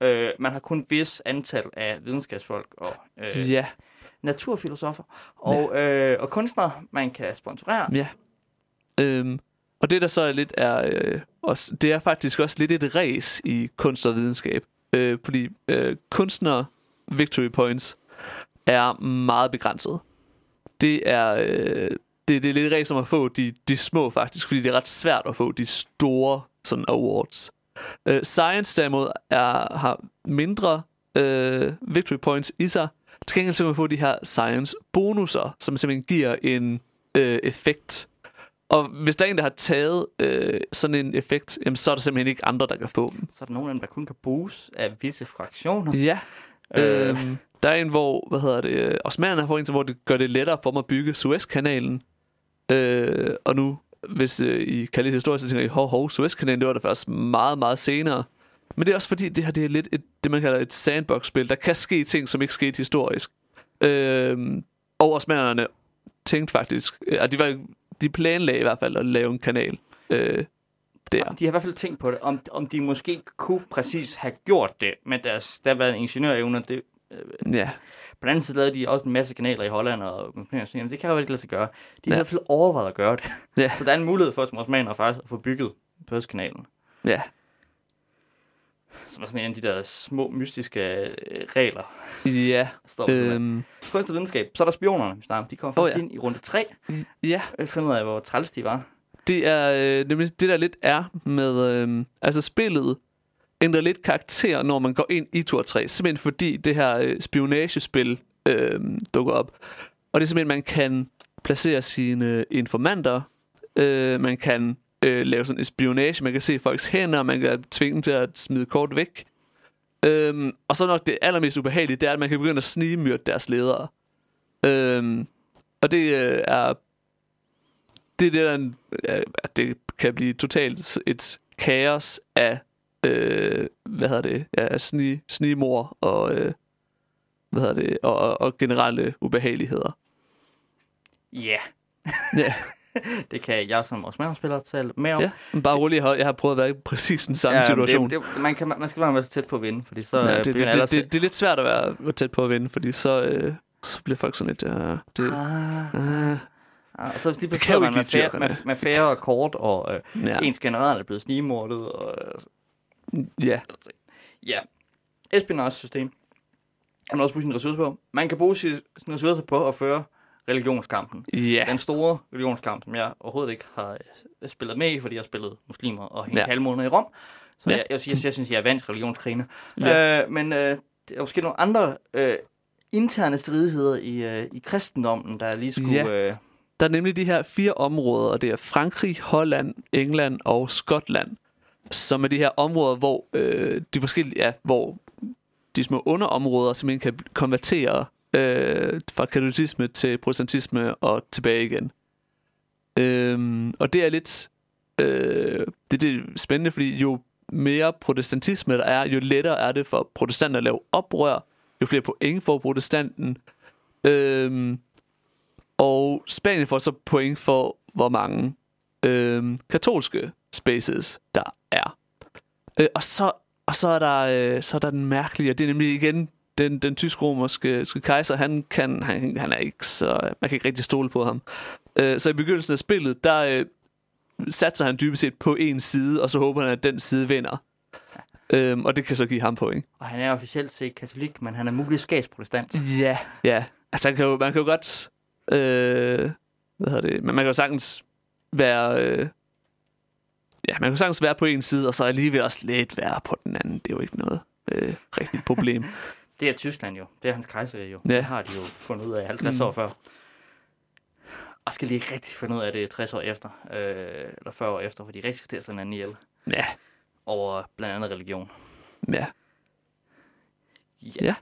Øh, man har kun et vis antal af videnskabsfolk og øh, Ja. Naturfilosofer og, øh, og kunstnere, man kan sponsorere. Ja. Øhm, og det der så er lidt er, øh, også, det er faktisk også lidt et race i kunst og videnskab. Øh, fordi øh, kunstnere victory points er meget begrænset. Det er, øh, det, det er lidt race om at få de, de små faktisk, fordi det er ret svært at få de store sådan awards. Øh, science derimod er, har mindre øh, victory points i sig. Til gengæld så kan man få de her science bonusser, som simpelthen giver en øh, effekt. Og hvis der er en, der har taget øh, sådan en effekt, jamen, så er der simpelthen ikke andre, der kan få dem. Så er der nogle af dem, der kun kan bruges af visse fraktioner. Ja. Øh. Øhm, der er en, hvor, hvad hedder det, osmanerne får en, hvor det gør det lettere for mig at bygge Suezkanalen. Øh, og nu, hvis øh, I kan lidt historie, så tænker I, hov, hov, Suezkanalen, det var der først meget, meget senere. Men det er også fordi, det her det er lidt et, det, man kalder et sandbox-spil. Der kan ske ting, som ikke skete historisk. Øh, og osmanerne tænkte faktisk, at de, var, de planlagde i hvert fald at lave en kanal. Øh, der. De har i hvert fald tænkt på det, om, om de måske kunne præcis have gjort det, men deres daværende ingeniørevner, det, Ja, på den anden side lavede de også en masse kanaler i Holland, og jamen, det kan jo ikke lade sig gøre. De har Ja. i hvert fald overvejet at gøre det. Ja. Så der er en mulighed for, som osmaner faktisk at få bygget Pøskanalen. ja, Som er sådan en af de der små, mystiske øh, regler, ja. står øhm. Kunst og videnskab. Så er der spionerne, vi snakker. De kommer Åh, først ja. ind i runde 3. ja, Jeg finder ud af, hvor træls de var. det er øh, nemlig det, der lidt er med... Øh, altså spillet ændrer lidt karakter, når man går ind i tur 3. Simpelthen fordi det her øh, spionagespil øh, dukker op. Og det er simpelthen, man kan placere sine øh, informanter. Øh, man kan øh, lave sådan en spionage. Man kan se folks hænder. Man kan tvinge dem til at smide kort væk. Øhm, og så nok det allermest ubehagelige, det er, at man kan begynde at snigemyrde deres ledere. Øhm, og det øh, er det er det, der, en- øh, det kan blive totalt et kaos af, øh, hvad hedder det, ja, sni, snigmor og, øh, hvad hedder det, og, og, og generelle ubehageligheder. Ja, Ja, det kan jeg som osmanerspiller tale mere om. ja. Men bare roligt, jeg har, jeg har prøvet at være i præcis den samme Ja, situation. Det, det, man, kan, man skal være så tæt på at vinde, fordi så Ja, ja, det, det, det, det, det, er lidt svært at være tæt på at vinde, fordi så, øh, så bliver folk sådan lidt, øh, det, Ah, øh, og så lige Det kan pludselig jo man med, færre, med, med færre kort, og øh, Ja. ens general er blevet snigmordet. Og, øh, ja. ja, espionage-system. Man også bruge sine ressourcer på. Man kan bruge sine ressourcer på at føre religionskampen. Ja. Den store religionskamp, som jeg overhovedet ikke har øh, spillet med i, fordi jeg har spillet muslimer og hængt Ja. ja. halvmåneder i Rom. Så Ja. jeg, jeg, jeg, jeg synes, jeg er vant til religionskrigene. Ja. Øh, men øh, det er måske nogle andre øh, interne stridigheder i, øh, i kristendommen, der lige skulle... Ja. Øh, Der er nemlig de her fire områder, og det er Frankrig, Holland, England og Skotland, som er de her områder, hvor øh, de forskellige, ja, hvor de små underområder simpelthen kan konvertere øh, fra katolicisme til protestantisme og tilbage igen. Øh, og det er lidt øh, det, det er spændende, fordi jo mere protestantisme der er, jo lettere er det for protestanter at lave oprør, jo flere point får protestanten. Øh, og Spanien får så point for, hvor mange øh, katolske spaces der er. Øh, og så og så er der øh, så er der den mærkelige, og det er nemlig igen den, den tysk-romerske kejser, han, kan, han, han er ikke så, man kan ikke rigtig stole på ham. Øh, så i begyndelsen af spillet, der øh, satser han dybest set på en side, og så håber han, at den side vinder. Øhm, og det kan så give ham point. og han er officielt set katolik, men han er muligvis skabsprotestant. Ja, ja. Altså, han kan jo, man kan jo godt... Øh, hvad hedder det? Men man kan jo sagtens være... Øh, ja, man kan jo sagtens være på en side, og så alligevel også lidt være på den anden. Det er jo ikke noget øh, rigtigt problem. Det er Tyskland jo. Det er hans kejserige jo. Ja. Det har de jo fundet ud af 50 Mm. år før. Og skal lige rigtig finde ud af det 60 år efter. Øh, eller 40 år efter, hvor de rigtig skal til at slå hinanden ihjel. ja, Over blandt andet religion. ja. Ja. Ja.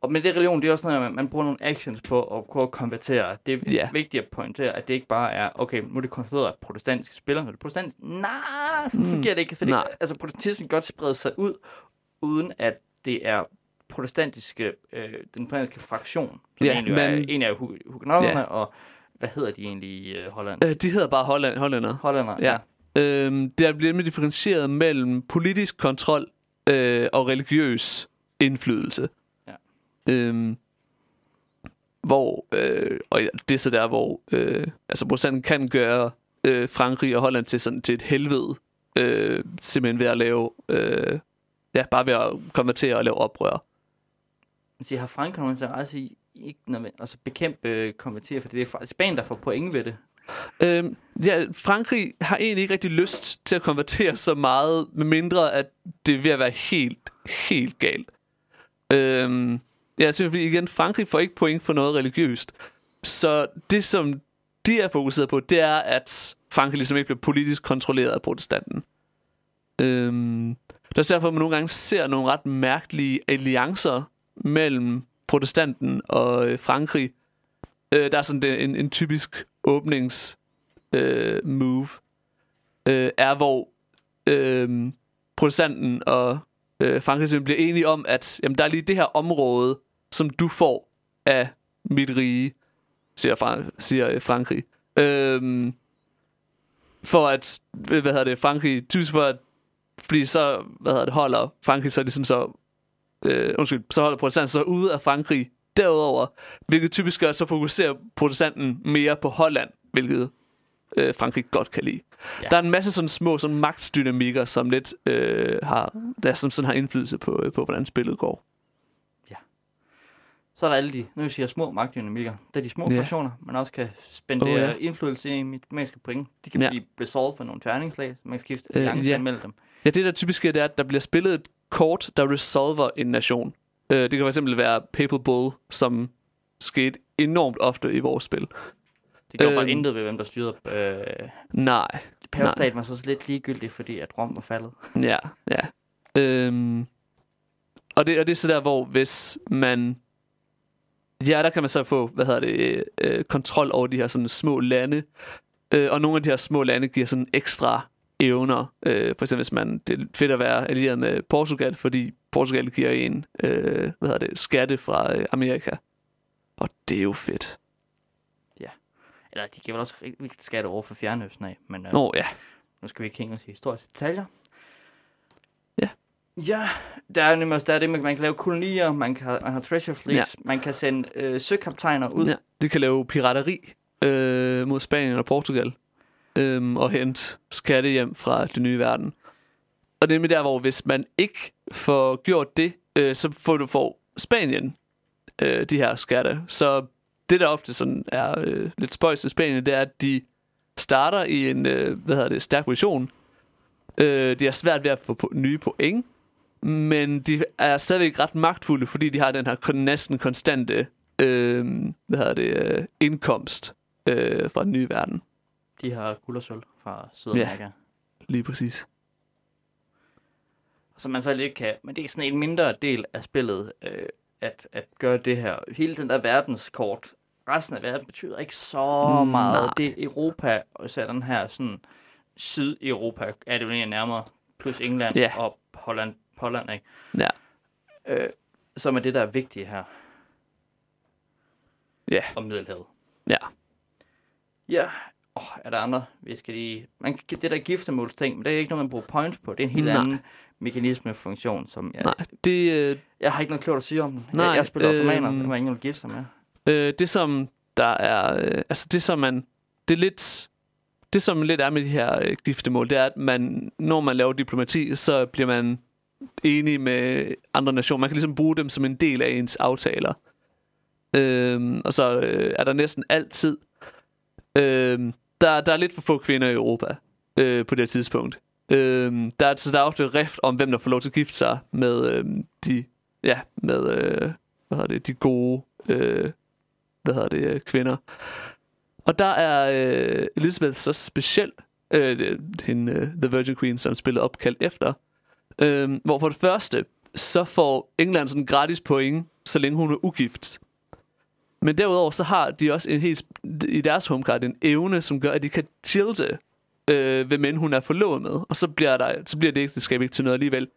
Og med det religion, det er også noget, man, man bruger nogle actions på at prøve at konvertere. Det er yeah. vigtigt at pointere, at det ikke bare er, okay, nu er det konstateret, at protestantiske spillere, når det protestantisk, nej, sådan Mm. fungerer det ikke. Fordi, Nej. altså, protestantismen kan godt sprede sig ud, uden at det er protestantiske, øh, den protestantiske fraktion, som Ja, egentlig men- er, en af hu- hugenotterne, Ja. og hvad hedder de egentlig i øh, Holland? Øh, de hedder bare Holland, hollænder. Hollænder, Ja. Øhm, der bliver nemlig differentieret mellem politisk kontrol øh, og religiøs indflydelse. Ja. Øhm, hvor, øh, og ja, det er så der, hvor øh, altså protestanten kan gøre øh, Frankrig og Holland til, sådan, til et helvede. Øh, simpelthen ved at lave, øh, ja, bare ved at konvertere og lave oprør. Siger, har Frankrig nogen interesse i ikke nødvendigt, altså bekæmpe øh, konvertere, for det er Spanien, der får point ved det. Øhm, ja, Frankrig har egentlig ikke rigtig lyst til at konvertere så meget, med mindre at det er ved at være helt, helt galt. Øhm, ja, simpelthen fordi igen, Frankrig får ikke point for noget religiøst. Så det, som de er fokuseret på, det er, at Frankrig ligesom ikke bliver politisk kontrolleret af protestanten. Øhm, det er derfor, man nogle gange ser nogle ret mærkelige alliancer mellem protestanten og øh, Frankrig. Øh, der er sådan det, en, en typisk åbnings øh, move, øh, er hvor øh, protestanten og øh, Frankrig bliver enige om, at jamen, der er lige det her område, som du får af mit rige, siger, Fra- siger øh, Frankrig. Øh, for at, hvad hedder det, Frankrig, typisk for at, fordi så, hvad hedder det, holder Frankrig så ligesom så, øh, undskyld, så holder protestanten så ude af Frankrig derudover, hvilket typisk gør, så fokuserer protestanten mere på Holland, hvilket øh, Frankrig godt kan lide. Ja. Ja. Der er en masse sådan små sådan magtdynamikker, som lidt øh, har, der som sådan har indflydelse på, øh, på, hvordan spillet går. Så er der alle de, nu vil jeg sige, små magtdynamikker. Det er de små Ja. fraktioner, man også kan spendere Oh, ja. ja. indflydelse i matematiske point. De kan Ja. ja. blive resolved for nogle terningslag, så man kan skifte Øh, ja. mellem dem. Ja, det der typisk sker, det er, at der bliver spillet et kort, der resolver en nation. Øh, det kan fx være Papal Bull, som skete enormt ofte i vores spil. Det gjorde Øhm. bare intet ved, hvem der styrede. Øh, Nej, Pavestaten var så lidt ligegyldig, fordi at Rom var faldet. Ja, ja. Øhm, og, det, og det er så der, hvor hvis man... Ja, der kan man så få, hvad hedder det, øh, kontrol over de her sådan små lande. Øh, og nogle af de her små lande giver sådan ekstra evner. Øh, for eksempel hvis man, det er fedt at være allieret med Portugal, fordi Portugal giver en, øh, hvad hedder det, skatte fra øh, Amerika. Og det er jo fedt. Eller de giver vel også rigtig vigtigt skat over for Fjernøsten af, men øh, Nå ja, nu skal vi ikke hænge os i historiske detaljer. Ja. Ja, der er nemlig også der er det, man, kan lave kolonier, man kan man har treasure fleets, Ja. ja. man kan sende øh, søkaptajner ud. ja. det kan lave pirateri. øh, mod Spanien og Portugal øh, og hente skatte hjem fra den nye verden. Og det er med der, hvor hvis man ikke får gjort det, øh, så får du for Spanien øh, de her skatte. Så det, der ofte sådan er øh, lidt spøjs i Spanien, det er, at de starter i en øh, hvad hedder det, stærk position. Øh, de har svært ved at få nye point, men de er stadigvæk ret magtfulde, fordi de har den her næsten konstante øh, hvad hedder det, øh, indkomst øh, fra den nye verden. De har guld og sølv fra Sydamerika. Ja. Lige præcis. Så man så lidt kan, men det er sådan en mindre del af spillet, øh, at, at gøre det her. Hele den der verdenskort, resten af verden betyder ikke så Mm, meget. nej. Det er Europa, og er den her sådan Sydeuropa, er det jo egentlig nærmere, plus England Ja. og Holland, Holland ikke? Ja. Øh, som er det, der er vigtigt her. Ja. Om Middelhavet. Ja. Ja, oh, er der andre? Vi skal lige... Man kan, det der giftermålsting, men det er ikke noget, man bruger points på. Det er en helt Nej. anden mekanisme-funktion, som jeg, Nej, det, øh, jeg har ikke noget klogt at sige om den. Nej, jeg, jeg spiller øhm, automater, det var ingen, der vil gifte sig med. Øh, det som der er, øh, altså det som man, det er lidt, det som lidt er med de her øh, giftemål, det er, at man, når man laver diplomati, så bliver man enig med andre nationer. Man kan ligesom bruge dem som en del af ens aftaler. Øhm, og så øh, er der næsten altid, øhm, der, der er lidt for få kvinder i Europa øh, på det her tidspunkt. Øh, der, er, så der er ofte rift om, hvem der får lov til at gifte sig med øh, de, ja, med, øh, hvad hedder det, de gode øh, hvad hedder det, øh, kvinder. Og der er øh, Elizabeth så speciel, øh, hende, øh, The Virgin Queen, som spillet opkaldt efter, øh, hvor for det første, så får England sådan gratis point, så længe hun er ugift. Men derudover så har de også en helt, i deres homecard en evne, som gør, at de kan jilte, øh, hvem end hun er forlovet med. Og så bliver, der, så bliver det ægteskab ikke til noget alligevel.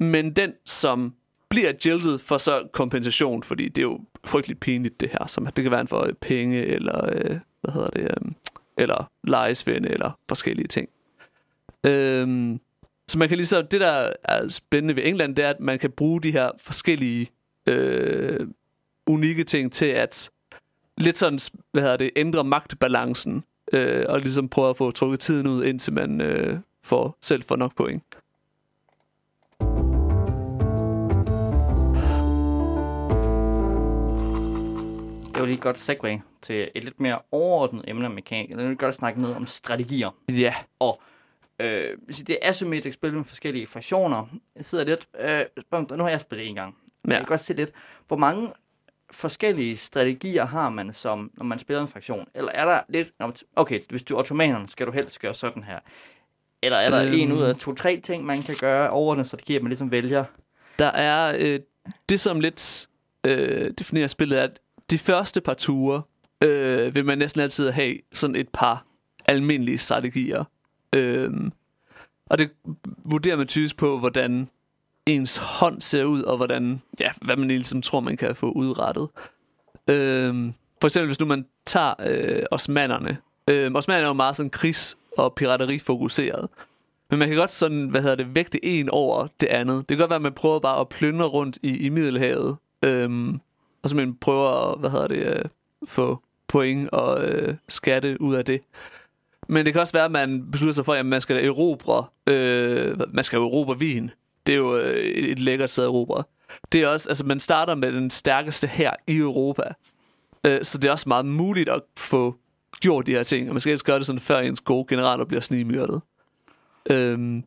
Men den, som bliver jilted for så kompensation, fordi det er jo frygteligt pinligt det her. Som, det kan være for øh, penge, eller øh, hvad hedder det, øh, eller lejesvende, eller forskellige ting. Øhm, så man kan ligesom, det der er spændende ved England, det er, at man kan bruge de her forskellige øh, unikke ting til at lidt sådan, hvad hedder det, ændre magtbalancen, øh, og ligesom prøve at få trukket tiden ud, indtil man øh, får, selv får nok point. Det var lige et godt segue til et lidt mere overordnet emne om mekanik. Jeg vil godt snakke noget om strategier. Ja, Øh, hvis det er asymmetrisk spil med forskellige fraktioner. Jeg sidder lidt... Øh, nu har jeg spillet en gang. Ja. Jeg kan godt se lidt, hvor mange forskellige strategier har man, som når man spiller en fraktion? Eller er der lidt... Okay, hvis du er ottomanerne, skal du helst gøre sådan her. Eller er der Øhm. en ud af to-tre ting, man kan gøre overordnet strategier, man ligesom vælger? Der er øh, det, som lidt øh, definerer spillet, er, at de første par ture øh, vil man næsten altid have sådan et par almindelige strategier. Øh, og det vurderer man typisk på, hvordan ens hånd ser ud, og hvordan, ja, hvad man ligesom tror, man kan få udrettet. Øhm, for eksempel, hvis nu man tager øh, osmanderne. Øh, osmanderne er jo meget sådan krigs- og pirateri-fokuseret. Men man kan godt sådan, hvad hedder det, vægte en over det andet. Det kan godt være, at man prøver bare at plyndre rundt i, i Middelhavet. Øhm, og så man prøver at, hvad hedder det, øh, få point og øh, skatte ud af det. Men det kan også være, at man beslutter sig for, at man skal erobre, øh, man skal erobre Wien. Det er jo øh, et, et lækkert sted at erobre. Det er også, altså man starter med den stærkeste her i Europa. Øh, så det er også meget muligt at få gjort de her ting. Og man skal helst gøre det sådan, før ens gode generaler bliver snigmyrdet. Øhm,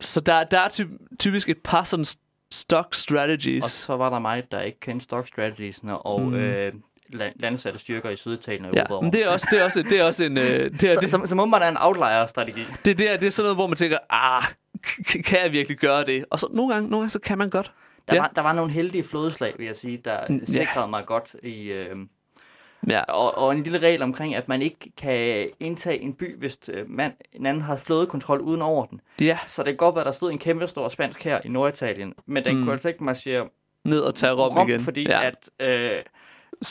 så der, der er ty- typisk et par sådan st- stock strategies. Og så var der mig, der ikke kendte stock strategiesne og Mm. øh, la- landsatte styrker i Syditalien og Ja, Europa. men det er også, det er også, det er også en... Øh, det, er, så, det, så må man have en outlier-strategi. det, det, er, det er sådan noget, hvor man tænker, ah, kan jeg virkelig gøre det? Og så nogle gange, nogle gange så kan man godt. Der, Ja. var, der var nogle heldige flodslag, vil jeg sige, der ja. sikrede mig godt i... Øh, Ja, og, og en lille regel omkring, at man ikke kan indtage en by, hvis øh, man, en anden har flådekontrol uden over den. ja Så det kan godt være, at der stod en kæmpe stor spansk her i Norditalien, men den Mm. kunne altså ikke marchere ned og tage Rom, Rom, igen. fordi ja. at... Øh,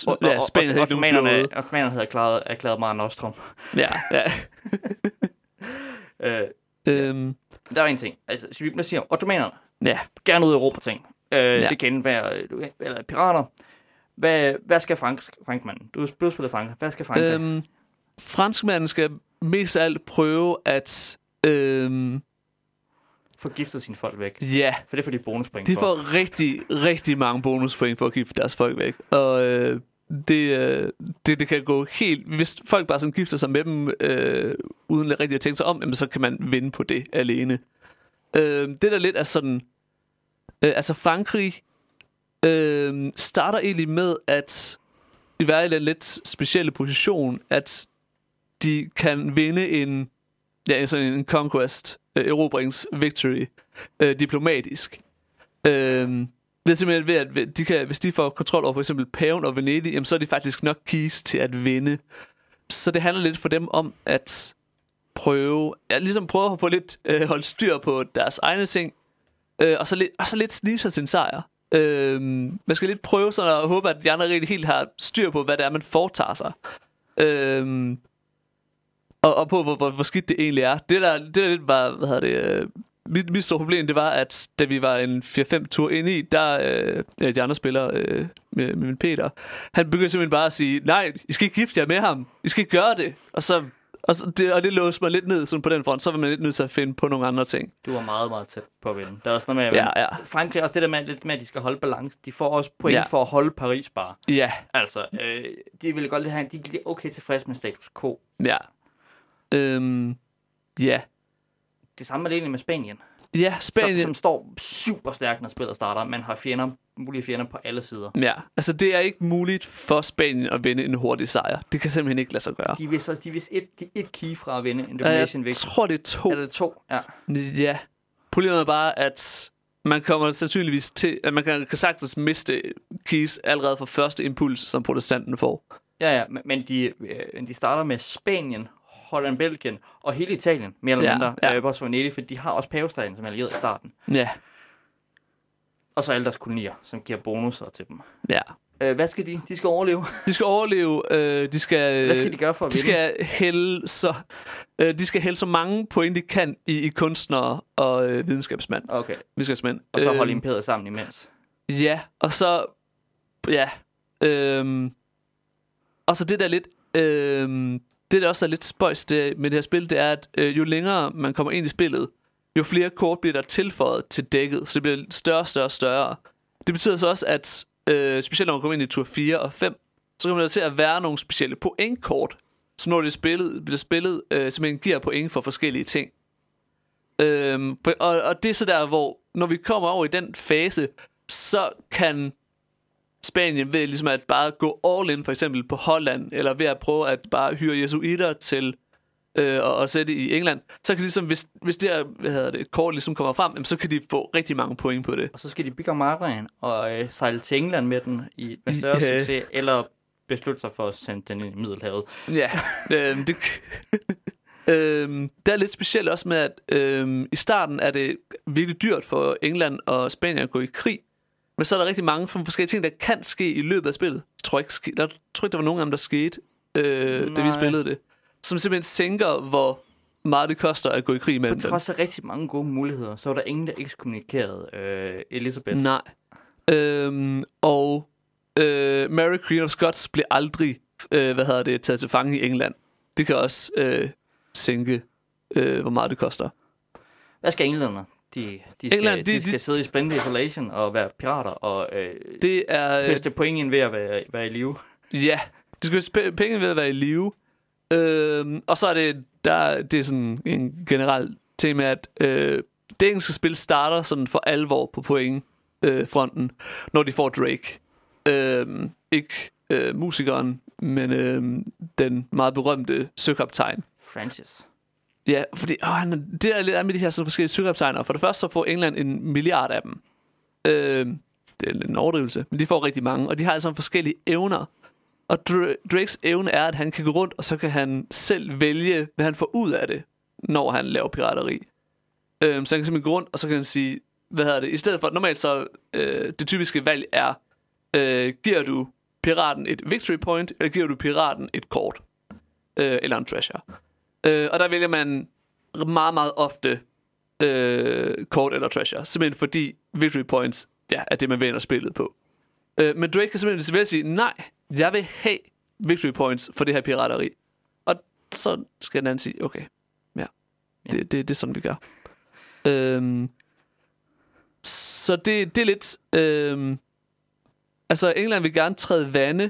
og, ja, Spanien og, flåde. ottomanerne havde erklæret, erklæret Mare Nostrum. Ja, ja. Øh, øhm, der var en ting. Altså, nu siger, ottomanerne, ja, gerne ud i Europa ting. Øh, Ja. Det kan være eller pirater. Hvad, hvad skal Frank, Frankmanden? Du du spillet Frank. Hvad skal Frank? Øhm, franskmanden skal mest af alt prøve at... Øhm, Få giftet sine folk væk. ja, For det får de bonuspoint de for. får rigtig, rigtig mange bonuspoint for at gifte deres folk væk. Og øh, det, øh, det, det kan gå helt... Hvis folk bare sådan gifter sig med dem, øh, uden rigtig at tænke sig om, jamen, så kan man vinde på det alene. Øh, det der lidt er sådan... Øh, altså Frankrig øh, starter egentlig med at være i den lidt specielle position, at de kan vinde en, ja, sådan en conquest, øh, erobrings victory, øh, diplomatisk. Øh, det er simpelthen ved, at de kan, hvis de får kontrol over for eksempel Paven og Venedig, jamen, så er de faktisk nok keys til at vinde. Så det handler lidt for dem om at prøve, ja, ligesom prøve at få lidt øh, holdt styr på deres egne ting, øh, og, så lidt, og så lidt snige sig til sejr. Øh, man skal lidt prøve sådan at håbe, at de andre rigtig helt har styr på, hvad det er, man foretager sig. Øh, og, og på, hvor, hvor, hvor skidt det egentlig er. Det der, det der lidt var, hvad hedder det, øh, mit, mit store problem, det var, at da vi var en 4-5 tur inde i, der, øh, de andre spillere øh, med, med min Peter, han begyndte simpelthen bare at sige, nej, I skal ikke gifte jer med ham. I skal ikke gøre det. Og så, og, så det, og det låste mig lidt ned sådan på den front. Så var man lidt nødt til at finde på nogle andre ting. Du var meget, meget tæt på at vinde. Der er også noget med, Ja, ja. Frankrig også det der med, lidt med, at de skal holde balance. De får også point Ja. for at holde Paris bare. Ja, Altså, øh, de vil godt lidt have, de er okay tilfredse med status quo. ja. Øhm, ja. Det samme er det egentlig med Spanien, Ja, som, Spanien. som står super stærkt, når spillet starter. Man har fjender, mulige fjender på alle sider. Ja, altså det er ikke muligt for Spanien at vinde en hurtig sejr. Det kan simpelthen ikke lade sig gøre. De er vist, de er vist et, de et key fra at vinde en domination Jeg victory. tror, det er to. Er det to? Ja. Ja. Problemet er bare, at man kommer sandsynligvis til, at man kan, kan sagtens miste keys allerede fra første impuls, som protestanten får. Ja, ja, men- men de, øh, de starter med Spanien, Holland, Belgien og hele Italien, mere eller Ja, mindre. ja. Øh, også Venedig, for de har også pavestaten som allieret i starten. Ja, Og så alle deres kolonier, som giver bonusser til dem. ja. Øh, hvad skal de? De skal overleve. De skal overleve, øh, de skal... Hvad skal de gøre for at de vinde? skal hælde så, øh, de skal hælde så mange point, de kan i, i kunstnere og øh, videnskabsmænd. Okay, videnskabsmænd. og så holde Øhm, imperiet sammen imens. Ja, og så... Ja. Øhm, og så det der lidt... Øhm, det der også er lidt spøjst det, med det her spil, det er, at øh, jo længere man kommer ind i spillet, jo flere kort bliver der tilføjet til dækket, så det bliver større, større, større. Det betyder så også, at øh, specielt når man kommer ind i tur 4 og 5, så kommer der til at være nogle specielle pointkort, som når det er spillet, bliver spillet, øh, simpelthen giver point for forskellige ting. Øhm, og, og det er så der, hvor når vi kommer over i den fase, så kan Spanien ved ligesom at bare gå all in, for eksempel på Holland, eller ved at prøve at bare hyre jesuiter til øh, og, og sætte i England, så kan de ligesom, hvis, hvis det her hvad hedder det, kort ligesom kommer frem, jamen, så kan de få rigtig mange point på det. Og så skal de bygge Marien og øh, sejle til England med den i med større ja. succes, eller beslutte sig for at sende den ind i Middelhavet. Ja, øhm, det, øhm, det er lidt specielt også med, at øhm, i starten er det virkelig dyrt for England og Spanien at gå i krig. Men så er der rigtig mange forskellige ting, der kan ske i løbet af spillet. Jeg tror ikke, der, tror ikke der var nogen af dem, der skete, øh, da vi spillede det. Som simpelthen sænker, hvor meget det koster at gå i krig På mellem dem. trods af rigtig mange gode muligheder, så var der ingen, der ekskommunikerede øh, Elisabeth. Nej. Øhm, og øh, Mary Queen of Scots blev aldrig øh, hvad hedder det, taget til fange i England. Det kan også øh, sænke, øh, hvor meget det koster. Hvad skal englænder? De, de, skal, England, de, de- de, skal de- sidde i splendid isolation og være pirater og øh, Det er... Øh, høste point ind ved at være, være i live. Ja, de skal have penge ved at være i live. Øhm, og så er det, der, det er sådan en generel tema, at øh, det engelske spil starter sådan for alvor på point øh, fronten, når de får Drake. Øhm, ikke øh, musikeren, men øh, den meget berømte søkaptajn. Francis. Ja, fordi åh, han, det er lidt af med de her sådan forskellige søkaptajner. For det første så får England en milliard af dem. Øh, det er en overdrivelse, men de får rigtig mange, og de har altså forskellige evner. Og Dra- Drakes evne er, at han kan gå rundt, og så kan han selv vælge, hvad han får ud af det, når han laver pirateri. Øh, så han kan simpelthen gå rundt, og så kan han sige, hvad hedder det, i stedet for, normalt så, øh, det typiske valg er, øh, giver du piraten et victory point, eller giver du piraten et kort, øh, eller en treasure. Øh, og der vælger man meget, meget ofte øh, kort eller treasure. Simpelthen fordi victory points ja, er det, man vinder spillet på. Øh, men Drake kan simpelthen vælge sige, nej, jeg vil have victory points for det her pirateri. Og så skal den anden sige, okay, ja, Ja. det, det, det er sådan, vi gør. øhm, så det, det er lidt... Øhm, altså, England vil gerne træde vande.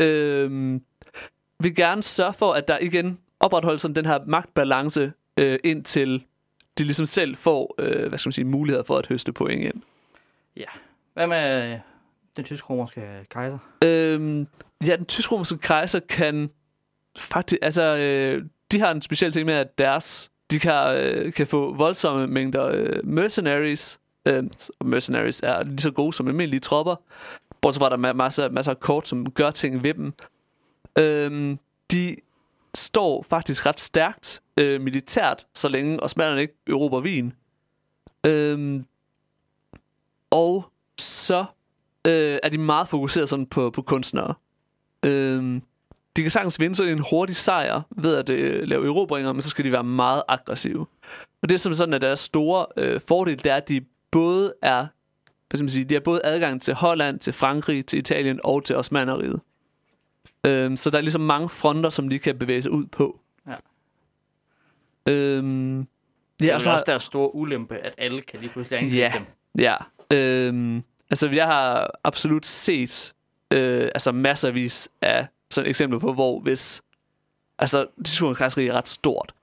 Øhm, vil gerne sørge for, at der igen opretholdes sådan den her magtbalance, øh, indtil de ligesom selv får øh, hvad skal man sige, muligheder for at høste point ind. Hvad med øh, den tysk-romerske kejser? Øhm, ja, den tysk-romerske kejser kan faktisk... Altså, øh, de har en speciel ting med, at deres... De kan, øh, kan få voldsomme mængder øh, mercenaries. Øh, og mercenaries er lige så gode som almindelige tropper. Bortset fra, at der er masser, masser af kort, som gør ting ved dem. Øhm, de står faktisk ret stærkt øh, militært, så længe osmanerne ikke erobrer Wien. Øhm, og så øh, er de meget fokuseret sådan på, på kunstnere. Øhm, de kan sagtens vinde sådan en hurtig sejr ved at øh, lave erobringer, men så skal de være meget aggressive. Og det er som sådan, at deres store øh, fordel, det er, at de både er, hvad skal man sige, de har både adgang til Holland, til Frankrig, til Italien og til Osmaneriet. Øhm, så der er ligesom mange fronter, som de kan bevæge sig ud på. Ja. Øhm, Det ja, er og så, også deres store ulempe, at alle kan lige pludselig angribe Ja. dem. Ja, øhm, altså jeg har absolut set øh, altså masservis af sådan eksempler på, hvor hvis, altså diskussionens er ret stort,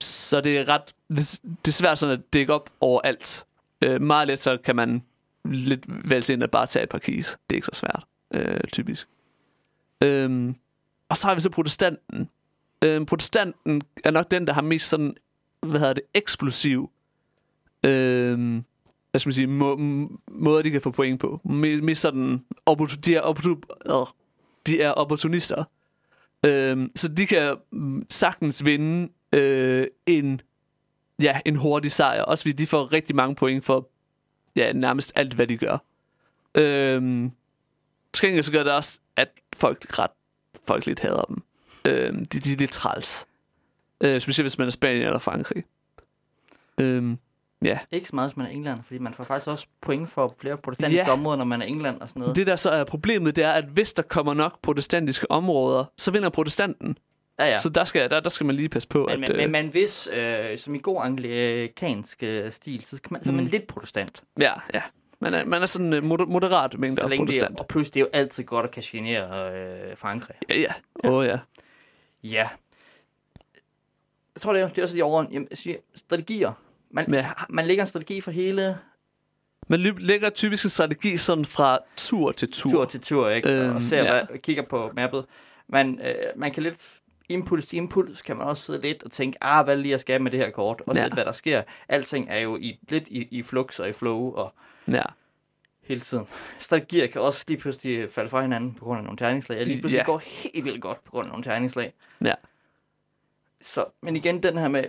så det er ret, det er svært sådan at dække op over alt. Øh, meget let så kan man lidt vælge sig ind at bare tage et par keys. Det er ikke så svært, øh, typisk. Øhm, og så har vi så protestanten. Øhm, protestanten er nok den, der har mest sådan, hvad hedder det, eksplosiv øhm, hvad skal man sige, må, måder, de kan få point på. Mest, sådan, de, er øh, de er opportunister. Øhm, så de kan mm, sagtens vinde øh, en, ja, en hurtig sejr. Også fordi de får rigtig mange point for ja, nærmest alt, hvad de gør. Øhm, til gengæld så gør det også, at folk ret folk lidt hader dem. Øhm, de, de er lidt træls. Øh, specielt hvis man er Spanien eller Frankrig. Øhm, ja. Ikke så meget, hvis man er England, fordi man får faktisk også point for flere protestantiske Ja. områder, når man er England og sådan noget. Det der så er problemet, det er, at hvis der kommer nok protestantiske områder, så vinder protestanten. ja, ja. Så der skal, der, der skal man lige passe på, Men, at... men, men, øh, men hvis, øh, som i god anglikansk øh, stil, så, skal man, så er man Mm. lidt protestant. ja, ja. Man er, man er sådan moder- moderat mængde Så af længe det er, protestant. og plus, det er jo altid godt at kan genere øh, Frankrig. Ja, ja. Åh, oh, ja. Ja. Jeg tror, det er, det er også de over... Jamen, strategier. Man, Ja. man lægger en strategi for hele Man lægger typisk en strategi sådan fra tur til tur. tur til tur, ikke? Øhm, og ser, ja. hvad, kigger på mappet. Man, øh, man kan lidt impuls til impuls, kan man også sidde lidt og tænke, ah, hvad lige jeg skal med det her kort? Og Ja. ja. lidt, hvad der sker. Alting er jo i, lidt i, i flux og i flow og Ja. hele tiden. Strategier kan også lige pludselig falde fra hinanden på grund af nogle terningslag. Jeg lige pludselig Ja. går helt vildt godt på grund af nogle terningslag. Ja. Så, men igen, den her med,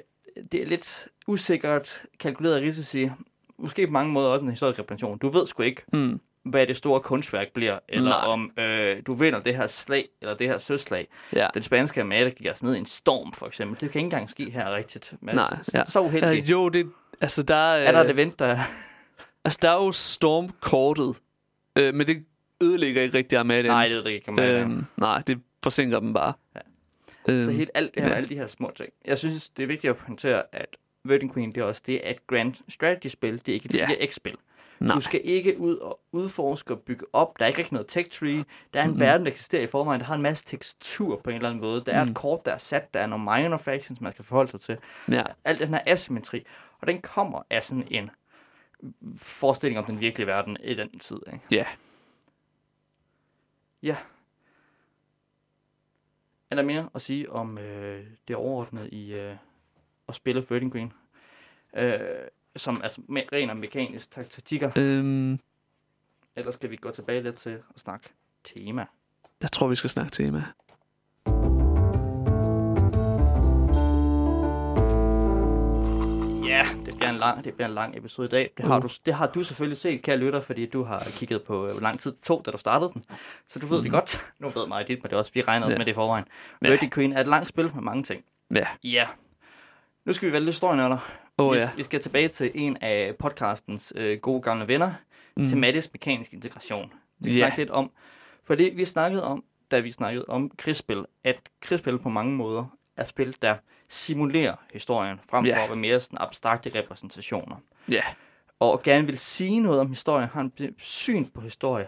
det er lidt usikkert kalkuleret risici. Måske på mange måder også en historisk repræsentation. Du ved sgu ikke, Mm. hvad det store kunstværk bliver, eller Nej. om øh, du vinder det her slag, eller det her søslag. Ja. Den spanske armada gik os ned i en storm, for eksempel. Det kan ikke engang ske her rigtigt. Men Nej, så, ja. så uheldigt. Uh, jo, det... Altså, der er... er der et event, der... Altså, der er jo stormkortet. Øh, men det ødelægger ikke rigtig Armadaen. Nej, det jeg ikke, man øhm, nej, det forsinker dem bare. Ja. Øhm, Så helt alt det her, ja. alle de her små ting. Jeg synes, det er vigtigt at pointere, at Virgin Queen, det er også det et grand strategy-spil. Det er ikke et Ja. 4X-spil. nej. Du skal ikke ud og udforske og bygge op. Der er ikke rigtig noget tech tree. Der er en Mhm. verden, der eksisterer i forvejen. Der har en masse tekstur på en eller anden måde. Der er Mm. et kort, der er sat. Der er nogle minor factions, man skal forholde sig til. Ja. Alt den her asymmetri. Og den kommer af sådan en forestilling om den virkelige verden i den tid. Ikke? Ja. Ja. Er der mere at sige om øh, det overordnede i øh, at spille Virgin Green? Øh, som altså med, ren og mekanisk tak- taktikker. Øhm, Ellers skal vi gå tilbage lidt til at snakke tema. jeg tror, vi skal snakke tema. Lang, det bliver en lang episode i dag. Det har, Uh. du, det har du selvfølgelig set, kære lytter, fordi du har kigget på, øh, hvor lang tid det tog, da du startede den. Så du ved mm. det godt. Nu ved mig dit, men det er også, vi regner Ja. med det i forvejen. Ja. Virgin Queen er et langt spil med mange ting. Ja. Ja. Nu skal vi vælge historienørder. Åh oh, vi, ja. vi skal tilbage til en af podcastens øh, gode gamle venner, Mm. mm. tematisk mekanisk integration. Vi Ja. snakke lidt om, fordi vi snakkede om, da vi snakkede om krigsspil, at krigsspil på mange måder er spil, der simulerer historien, frem for at være mere sådan abstrakte repræsentationer. Ja. Og gerne vil sige noget om historie, har en syn på historie.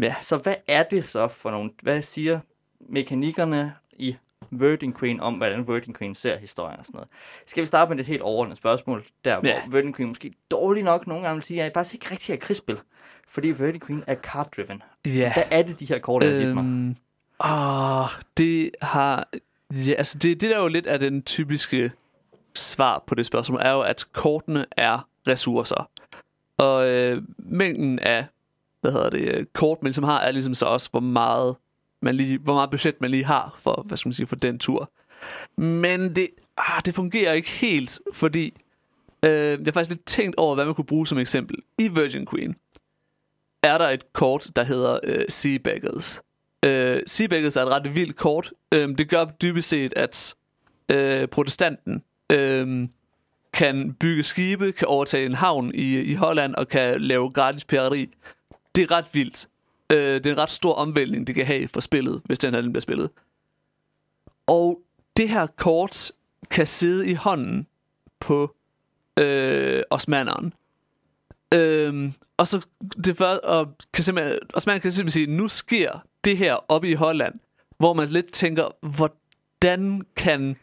Ja. Så hvad er det så for nogle, hvad siger mekanikkerne i Virgin Queen om, hvordan Virgin Queen ser historien og sådan noget. Skal vi starte med et helt overordnet spørgsmål, der hvor Virgin Queen måske dårligt nok nogle gange vil sige, at jeg faktisk ikke rigtig er krigsspil. Fordi Virgin Queen er card-driven. Ja. Hvad er det, de her kort er dit mig? Øhm, åh, det har... Ja, altså det, det der er jo lidt er den typiske svar på det spørgsmål, er jo, at kortene er ressourcer. Og øh, mængden af, hvad hedder det, øh, kort, man ligesom har, er ligesom så også, hvor meget, man lige, hvor meget budget man lige har for, hvad skal man sige, for den tur. Men det, ah, det fungerer ikke helt, fordi øh, jeg har faktisk lidt tænkt over, hvad man kunne bruge som eksempel. I Virgin Queen er der et kort, der hedder øh, Sea Baggers. Øh, sea er et ret vildt kort. Øh, det gør dybest set, at øh, protestanten øh, kan bygge skibe, kan overtage en havn i, i Holland og kan lave gratis pirateri. Det er ret vildt. Øh, det er en ret stor omvæltning, det kan have for spillet, hvis den her den bliver spillet. Og det her kort kan sidde i hånden på øh, osmanderen. Øhm, og så det før, og kan simpelthen, Osman kan simpelthen sige, nu sker det her oppe i Holland, hvor man lidt tænker, hvordan kan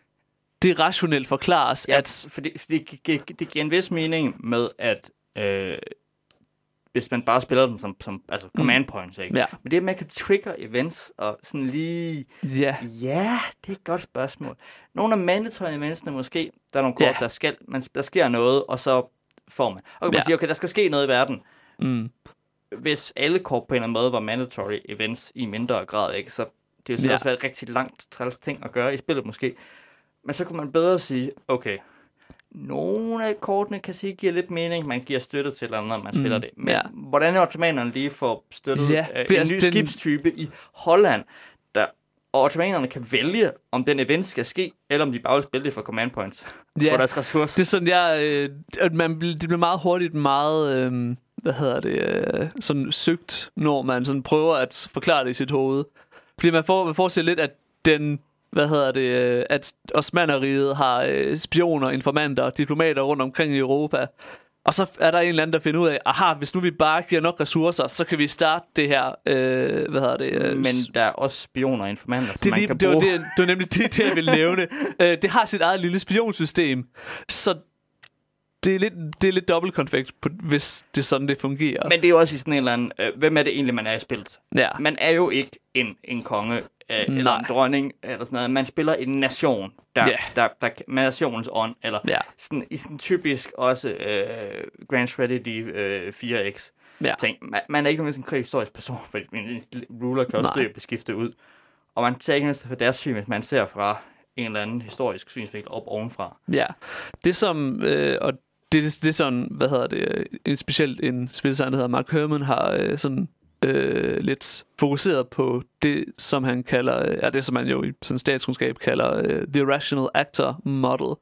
det rationelt forklares, Ja, at... fordi, fordi det, gi- gi- det giver en vis mening med, at øh, hvis man bare spiller dem som, som altså command points, ikke? Ja, Men det, at man kan trigge events og sådan lige... ja, Ja, det er et godt spørgsmål. Nogle af mandatory eventsene måske, der er nogle kort, Ja. der, skal, man, der sker noget, og så får man. Og kan man Ja. sige, okay, der skal ske noget i verden. mm, Hvis alle kort på en eller anden måde var mandatory events i mindre grad, ikke? så det ville Ja. ja. også være et rigtig langt træls ting at gøre i spillet måske. Men så kunne man bedre sige, okay, nogle af kortene kan sige, giver lidt mening, man giver støtte til andet, når man Mm, spiller det. Men ja. hvordan ottomanerne lige får støttet Ja, øh, for en altså, ny den- skibstype i Holland, der, og ottomanerne kan vælge, om den event skal ske, eller om de bare vil spille det for command points, Ja. for deres ressourcer. det er sådan, jeg, øh, at man, det bliver meget hurtigt meget, øh, hvad hedder det, øh, sådan søgt, når man sådan prøver at forklare det i sit hoved. Fordi man får, man får sig lidt, at den, hvad hedder det, øh, at Osmaneriet har øh, spioner, informanter, diplomater rundt omkring i Europa. Og så er der en eller anden, der finder ud af, aha, hvis nu vi bare giver nok ressourcer, så kan vi starte det her, øh, hvad hedder det? Øh, Men der er også spioner og informanter, som det, er man lige, kan det, var bruge. det, det var nemlig det, det jeg ville nævne. Øh, det har sit eget lille spionsystem, så det er lidt, det er lidt dobbeltkonfekt, på, hvis det er sådan, det fungerer. Men det er jo også i sådan en eller anden, øh, hvem er det egentlig, man er i spillet? ja. Man er jo ikke en, en konge øh, eller Nej. en dronning eller sådan noget. Man spiller en nation, der, Ja. der, der, med nationens ånd, eller Ja. sådan, i sådan typisk også øh, Grand Strategy øh, 4X. Ja. Ting. Man, man er ikke nødvendigvis en historisk person, fordi en ruler kan også dø og blive skiftet ud. Og man tager ikke for deres syn, hvis man ser fra en eller anden historisk synsvinkel op ovenfra. ja. Det som, øh, og det, det, det er sådan, hvad hedder det, øh, en, specielt en spildesigner, der hedder Mark Herman, har øh, sådan øh, lidt fokuseret på det, som han kalder, øh, ja, det som man jo i sådan statskundskab kalder øh, The Rational Actor Model.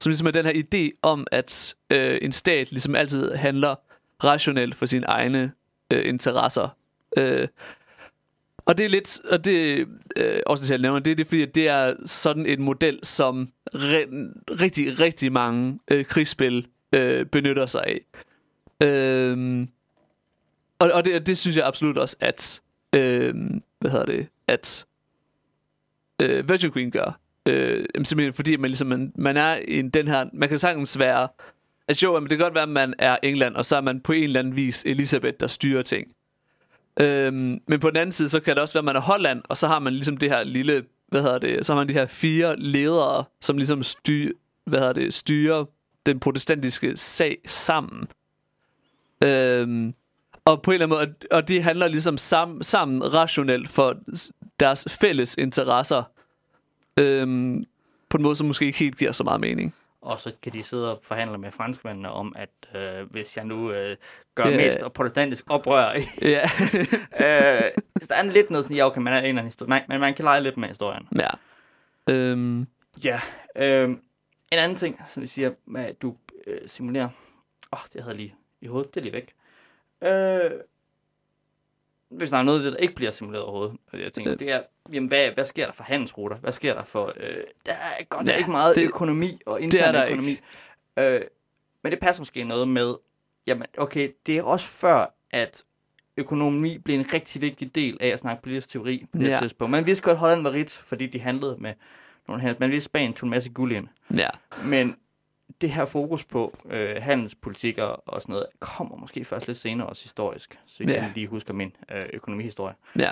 Som ligesom er den her idé om, at øh, en stat ligesom altid handler rationelt for sine egne øh, interesser. Øh, og det er lidt, og det øh, også det, jeg nævner, det er det, fordi at det er sådan en model, som re- rigtig, rigtig mange øh, krigsspil øh, benytter sig af. Øh, og, og det, det synes jeg absolut også, at øh, hvad hedder det, at øh, Virgin Queen gør. Øh, simpelthen fordi man ligesom man, man er i den her, man kan sagtens være, altså jo, men det kan godt være, at man er England, og så er man på en eller anden vis Elisabeth, der styrer ting. Øhm, men på den anden side, så kan det også være, at man er Holland, og så har man ligesom det her lille, hvad hedder det, så har man de her fire ledere, som ligesom styr, hvad hedder det, styrer den protestantiske sag sammen. Øhm, og på en eller anden måde, og det handler ligesom sam, sammen rationelt for deres fælles interesser, øhm, på en måde, som måske ikke helt giver så meget mening. Og så kan de sidde og forhandle med franskmændene om, at øh, hvis jeg nu øh, gør Ja. mest og protestantisk oprør Ja, øh, hvis der er lidt noget sådan, ja, okay, man er en eller anden historie, man, men man kan lege lidt med historien. ja. Øhm, Ja. Øh, en anden ting, som vi siger, at du øh, simulerer. Åh, oh, det havde lige i hovedet, det er lige væk. Øh, hvis der er noget af det, der ikke bliver simuleret overhovedet, og jeg tænker, Øh. det er, jamen, hvad, hvad sker der for handelsruter? Hvad sker der for... Øh, der er godt Ja, ikke meget det- økonomi og er intern økonomi. Øh, men det passer måske noget med, jamen, okay, det er også før, at økonomi blev en rigtig vigtig del af at snakke politisk teori på det ja. tidspunkt. Man vidste godt, at Holland var rigt, fordi de handlede med nogle handel. Man vidste, at Spanien tog en masse guld ind. Ja. Men det her fokus på øh, handelspolitik og, og sådan noget, kommer måske først lidt senere også historisk. Så jeg Ja. lige husker min øh, økonomihistorie. Ja,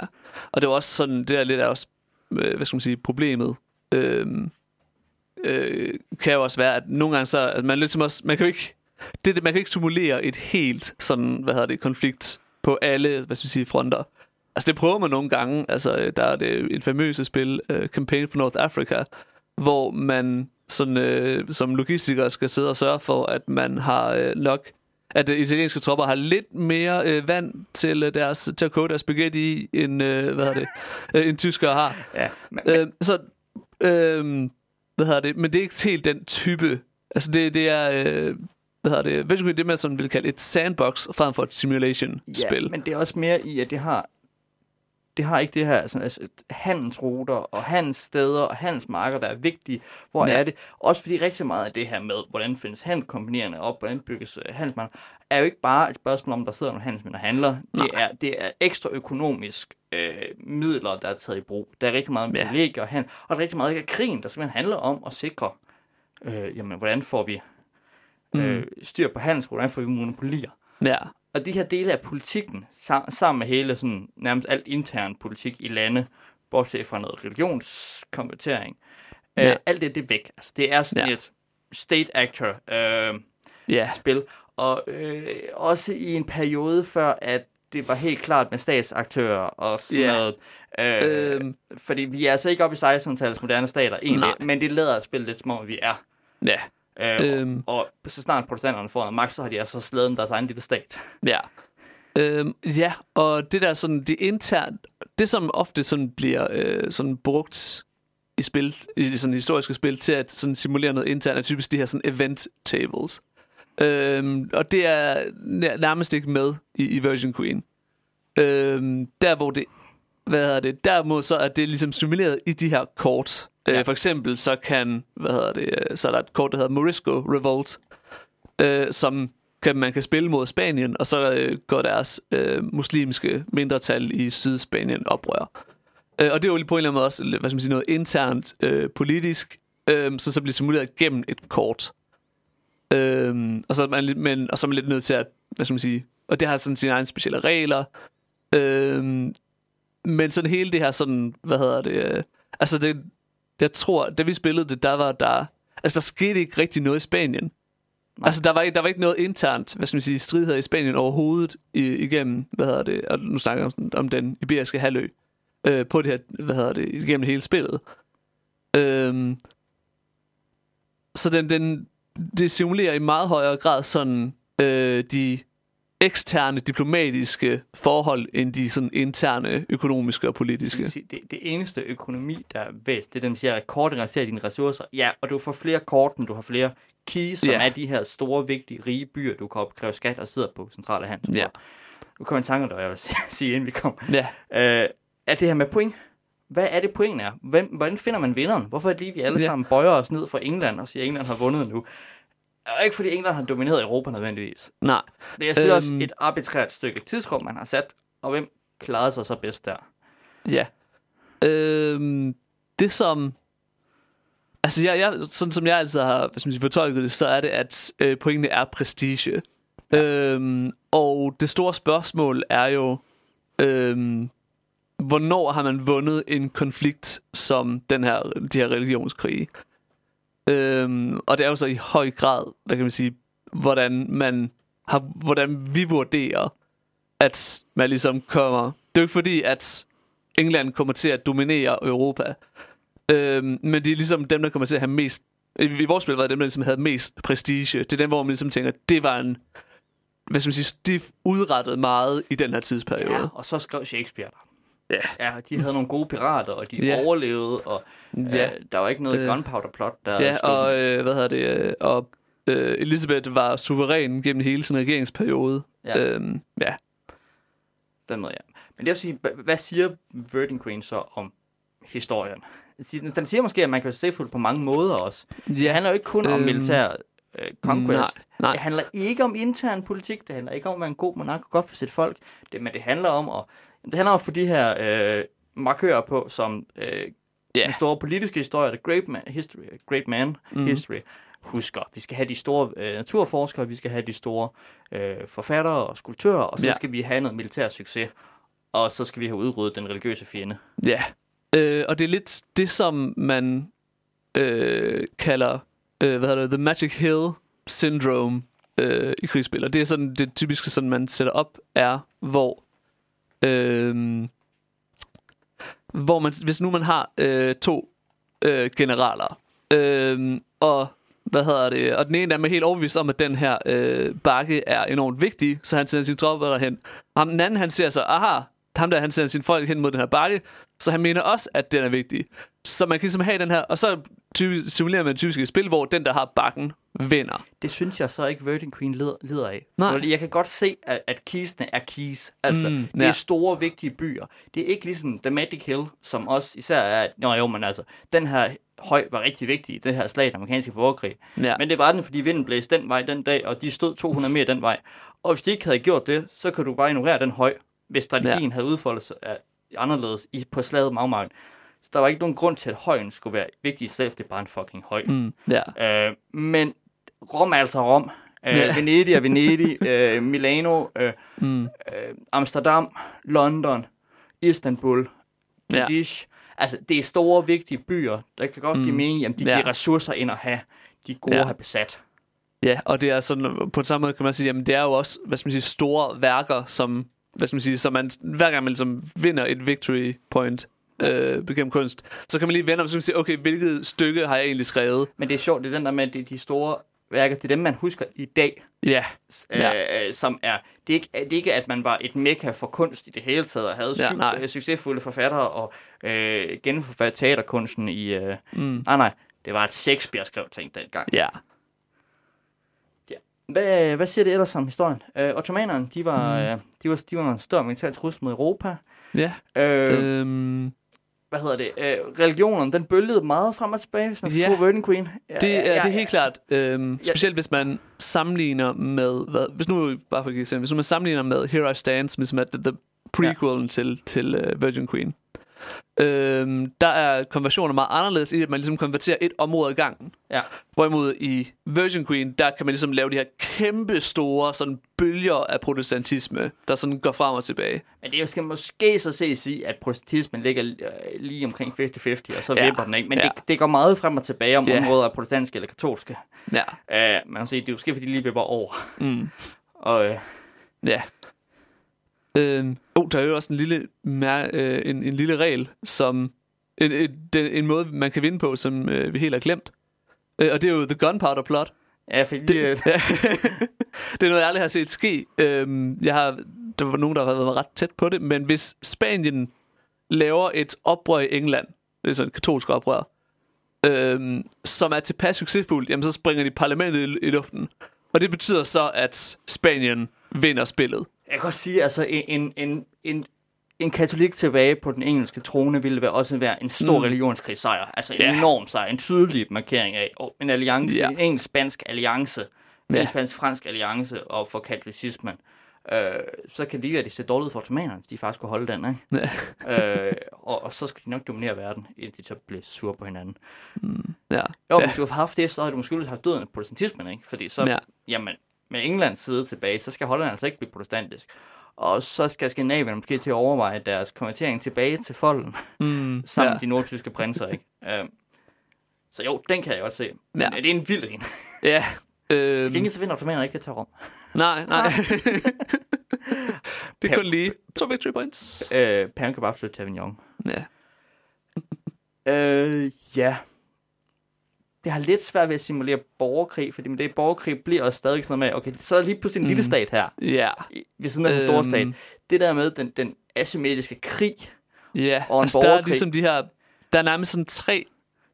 og det var også sådan, det er lidt af også, øh, hvad skal man sige, problemet. Øhm, øh, kan jo også være, at nogle gange så, at man lidt som også, man kan jo ikke, det, er det, man kan ikke simulere et helt sådan, hvad hedder det, konflikt på alle, hvad skal man sige, fronter. Altså det prøver man nogle gange, altså øh, der er det et famøse spil, uh, Campaign for North Africa, hvor man sådan, øh, som logistiker skal sidde og sørge for, at man har øh, nok at de italienske tropper har lidt mere øh, vand til, øh, deres, til at koge deres spaghetti i, end, øh, hvad det, øh, end tyskere har. Ja, men, Øh, så, øh, hvad hedder det, men det er ikke helt den type, altså det, det er, øh, hvad hedder det, basically det man sådan vil kalde et sandbox frem for et simulation-spil. Ja, men det er også mere i, at det har, det har ikke det her sådan, altså, handelsruter og handelssteder og handelsmarker, der er vigtige. Hvor Ja. er det? Også fordi rigtig meget af det her med, hvordan findes handelkompaniererne op, hvordan bygges uh, handelsmarker, er jo ikke bare et spørgsmål om, der sidder nogle handelsmænd og handler. Nej. Det er, det er ekstra økonomisk øh, midler, der er taget i brug. Der er rigtig meget Ja. privilegier og handel, og der er rigtig meget af krigen, der simpelthen handler om at sikre, øh, jamen, hvordan får vi øh, styr på handelsruter, hvordan får vi monopolier. Ja, Og de her dele af politikken, sam- sammen med hele sådan, nærmest alt intern politik i lande, bortset fra noget religionskonvertering, Ja. øh, alt det, det er væk. Altså, det er sådan Ja. et state actor øh, ja, spil, og øh, også i en periode før, at det var helt klart med statsaktører og sådan Ja. noget. Øh, Øhm. fordi vi er altså ikke oppe i 1600-tallets moderne stater egentlig, Nej. men det lader at spille lidt som om, vi er. ja, Øh, Øhm. og, og så snart protestanterne får noget magt, så har de altså slædet deres egen lille stat. ja. Øhm, ja, og det der sådan, det intern, det som ofte sådan bliver øh, sådan brugt i spil, i sådan historiske spil, til at sådan simulere noget internt, er typisk de her sådan event tables. Øhm, og det er nær- nærmest ikke med i, i Virgin Queen. Øhm, der hvor det, hvad hedder det, derimod så er det ligesom simuleret i de her kort. Ja. Ja. Øh, for eksempel så kan, hvad hedder det, øh, så er der et kort, der hedder Morisco Revolt, øh, som kan, man kan spille mod Spanien, og så øh, går deres øh, muslimske mindretal i Sydspanien oprør. Øh, og det er jo på en eller anden måde også hvad skal man sige, noget internt øh, politisk, øh, så så bliver simuleret gennem et kort. Øh, og, så er man, lidt- men, og så er man lidt nødt til at, hvad skal man sige, og det har sådan sine egne specielle regler. Øh, men sådan hele det her sådan, hvad hedder det, øh, altså det, jeg tror, da vi spillede det, der var der, altså der skete ikke rigtig noget i Spanien. Nej. Altså, der var, der var ikke noget internt, hvad skal man sige, strid her i Spanien overhovedet i, igennem, hvad hedder det, og nu snakker jeg om, om den iberiske halvø, øh, på det her, hvad hedder det, igennem hele spillet. Øhm, så den, den, det simulerer i meget højere grad sådan øh, de eksterne diplomatiske forhold, end de sådan interne økonomiske og Det, politiske. sige, det, det eneste økonomi, der er bedst, det er den, siger, at kortet realiserer dine ressourcer. Ja, og du får flere kort, men du har flere keys, som Ja. er de her store, vigtige, rige byer, du kan opkræve skat og sidder på centrale handel. Ja. Nu kommer en tanke, der jeg vil sige, inden vi kom. Ja, Øh, er det her med point? Hvad er det pointen er? Hvem, hvordan finder man vinderen? Hvorfor er det lige, vi alle Ja. sammen bøjer os ned for England og siger, at England har vundet nu? Og ikke fordi England har domineret Europa nødvendigvis. nej. Det er selvfølgelig Øhm. også et arbitrært stykke tidsrum, man har sat, og hvem klarede sig så bedst der? Ja. Øhm, det som... Altså, jeg, jeg, sådan som jeg altid har skal man fortolket det, så er det, at øh, pointene er prestige. Ja. Øhm, og det store spørgsmål er jo, øhm, hvornår har man vundet en konflikt som den her, de her religionskrige? Øhm, og det er jo så i høj grad, hvad kan man sige, hvordan man har, hvordan vi vurderer, at man ligesom kommer... Det er jo ikke fordi, at England kommer til at dominere Europa. Øhm, men det er ligesom dem, der kommer til at have mest... I, vores spil var det dem, der ligesom havde mest prestige. Det er dem, hvor man ligesom tænker, det var en... Hvad skal man sige, de udrettede meget i den her tidsperiode. Ja, og så skrev Shakespeare der. Ja. Ja, de havde nogle gode pirater, og de Ja. ja. overlevede, og Ja. øh, der var ikke noget Øh, øh, gunpowder plot der. Ja, og øh, hvad hedder det? Øh, og øh, Elisabeth var suveræn gennem hele sin regeringsperiode. Ja. Øhm, ja. Den måde, ja. Men det vil sige, hva- hvad siger Virgin Queen så om historien? Den den siger måske, at man kan se det på mange måder også. Det handler jo ikke kun om Øhm, militær øh, conquest. nej. Det handler ikke om intern politik. Det handler ikke om at være en god monark og godt for sit folk. Det, men det handler om at, det handler om at få de her øh, markører på, som øh, Ja. den store politiske historie, the great man history, great man Mhm. history, husker. Vi skal have de store øh, naturforskere, vi skal have de store øh, forfattere og skulptører, og så Ja. skal vi have noget militær succes. Og så skal vi have udryddet den religiøse fjende. Ja, øh, og det er lidt det, som man øh, kalder, øh, hvad hedder det, The Magic Hill Syndrome øh, i krigsspil. Og det er sådan, det typiske, sådan man sætter op, er, hvor, øh, hvor man, hvis nu man har øh, to øh, generaler, øh, og hvad hedder det, og den ene er med helt overbevist om, at den her øh, bakke er enormt vigtig, så han sender sine tropper derhen. Og ham, den anden, han ser så, aha, ham der, han sender sine folk hen mod den her bakke, så han mener også, at den er vigtig. Så man kan ligesom have den her, og så typisk, simulerer man typisk et spil, hvor den, der har bakken, vinder. Det synes jeg så ikke Virgin Queen lider, lider af. Nej. Jeg kan godt se, at, at kisene er keys. Altså, Mm, det ja. er store, vigtige byer. Det er ikke ligesom The Magic Hill, som også især er... Nå jo, men altså, den her høj var rigtig vigtig i det her slag, den amerikanske borgerkrig. Ja. Men det var den, fordi vinden blæste den vej den dag, og de stod 200 meter den vej. Og hvis de ikke havde gjort det, så kan du bare ignorere den høj, hvis strategien ja. havde udfoldet sig uh, anderledes i, på slaget Magmarken. Så der var ikke nogen grund til, at højen skulle være vigtig selv, det er bare en fucking høj. Mm, ja. Øh, men Rom er altså Rom. Øh. Venedig er Venedig. øh, Milano. Øh, Mm, øh, Amsterdam. London. Istanbul. Ja. Cadiz. Altså, det er store, vigtige byer. Der kan godt mm. give mening, at de Ja. giver ressourcer ind at have. De er gode Ja. at have besat. ja, og det er sådan, på samme måde kan man sige, jamen det er jo også, hvad skal man sige, store værker, som, hvad skal man sige, så man, hver gang man ligesom vinder et victory point, øh, gennem kunst, så kan man lige vende om, man sige, okay, hvilket stykke har jeg egentlig skrevet? Men det er sjovt, det er den der med, at det er de store værker, det er dem, man husker i dag. Ja, Ja. Øh, som er, det er, ikke, det er ikke, at man var et mekka for kunst i det hele taget, og havde Ja, syv øh, succesfulde forfattere, og øh, genforfatte teaterkunsten i... Øh, mm, nej, nej, det var et Shakespeare skrev ting dengang. ja, Hvad, hvad siger det ellers om historien? Øh, ottomanerne, de var, mm. øh, de, var, de var en stor militær trussel mod Europa. ja. Øh. Øhm, Hvad hedder det? Øh, religionen, den bølgede meget frem og tilbage, hvis man Ja. tror Virgin Queen. Ja, Det er, ja, det er ja. helt klart. Øhm, specielt hvis man sammenligner med, hvad, hvis nu bare for at give eksempel, hvis man sammenligner med Here I Stand, som ligesom er the, the prequelen ja. til, til uh, Virgin Queen. Øhm, der er konversioner meget anderledes i, at man ligesom konverterer et område ad gangen. Ja. Hvorimod i Virgin Queen, der kan man ligesom lave de her kæmpe store sådan bølger af protestantisme, der sådan går frem og tilbage. Men det skal måske så ses i, at protestantismen ligger øh, lige omkring 50-50, og så Ja. vipper den ikke. Men Ja. det, det går meget frem og tilbage, om Ja. områder er protestantiske eller katolske. Ja. Uh, man kan sige, det er måske, fordi de lige vipper over. Mm. Og øh, Ja. Øhm, oh, der er jo også en lille, øh, en, en lille regel, som en, en, en måde, man kan vinde på, som øh, vi helt har glemt. Øh, og det er jo The Gunpowder Plot. ja, fordi Det, det, øh, ja. det er noget, jeg aldrig har set ske. Øhm, jeg har, der var nogen, der har været ret tæt på det, men hvis Spanien laver et oprør i England, det er sådan et katolsk oprør, øhm, som er tilpas succesfuldt, jamen så springer de parlamentet i, i luften. Og det betyder så, at Spanien vinder spillet. Jeg kan godt sige, altså en, en, en, en katolik tilbage på den engelske trone ville være også være en stor Mm. mm. religionskrigsejr. Altså en Ja. enorm sejr, en tydelig markering af og en alliance, Ja. en engelsk-spansk alliance, en Ja. engelsk-spansk-fransk alliance og for katolicismen. Øh, så kan det være, at de ser dårligt for ottomanerne, hvis de faktisk kunne holde den, ikke? Ja. øh, og, og, så skal de nok dominere verden, indtil de så bliver sure på hinanden. Ja. Jo, hvis du har haft det, så har du måske haft døden af protestantismen, ikke? Fordi så, ja. jamen, med Englands side tilbage, så skal Holland altså ikke blive protestantisk. Og så skal Skandinavien måske til at overveje deres konvertering tilbage til folden, Mm, sammen ja. de nordtyske prinser, ikke? Uh, så jo, den kan jeg godt se. Men Ja. ja. det er en vild en. Ja. Til Øhm, gengæld så vinder ottomanerne ikke at tage Rom. nej, nej. det er kun lige to victory points. Uh, Paven kan bare flytte til Avignon. Ja. Øh, ja. Det har lidt svært ved at simulere borgerkrig, fordi med det borgerkrig bliver også stadig sådan noget med, okay, så er der lige pludselig en mm. lille stat her, Ja. i- ved siden af den store stat. Øhm, Det der med den, den asymmetriske krig, Ja, Og en altså der er borgerkrig. ligesom de her, der er nærmest sådan tre,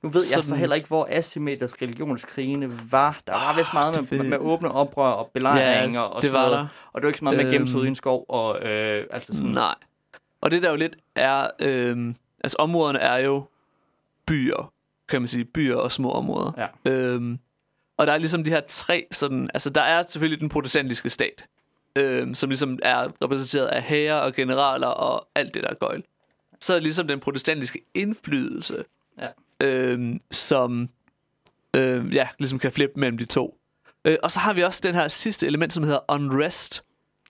nu ved jeg så Sådan- heller ikke, hvor asymmetrisk religionskrigene var. Der var vist meget med, ved- med åbne oprør og belejringer og det sådan var noget. der. Og det var ikke så meget med Øhm, i en skov og øh, altså sådan, Nej. Og det der jo lidt er, øh, altså områderne er jo byer, kan man sige, byer og små områder. Ja. Øhm, og der er ligesom de her tre sådan, altså der er selvfølgelig den protestantiske stat, øhm, som ligesom er repræsenteret af hære og generaler og alt det der gøjl. Så er der ligesom den protestantiske indflydelse, Ja. øhm, som øhm, ja, ligesom kan flippe mellem de to. Øh, og så har vi også den her sidste element, som hedder unrest,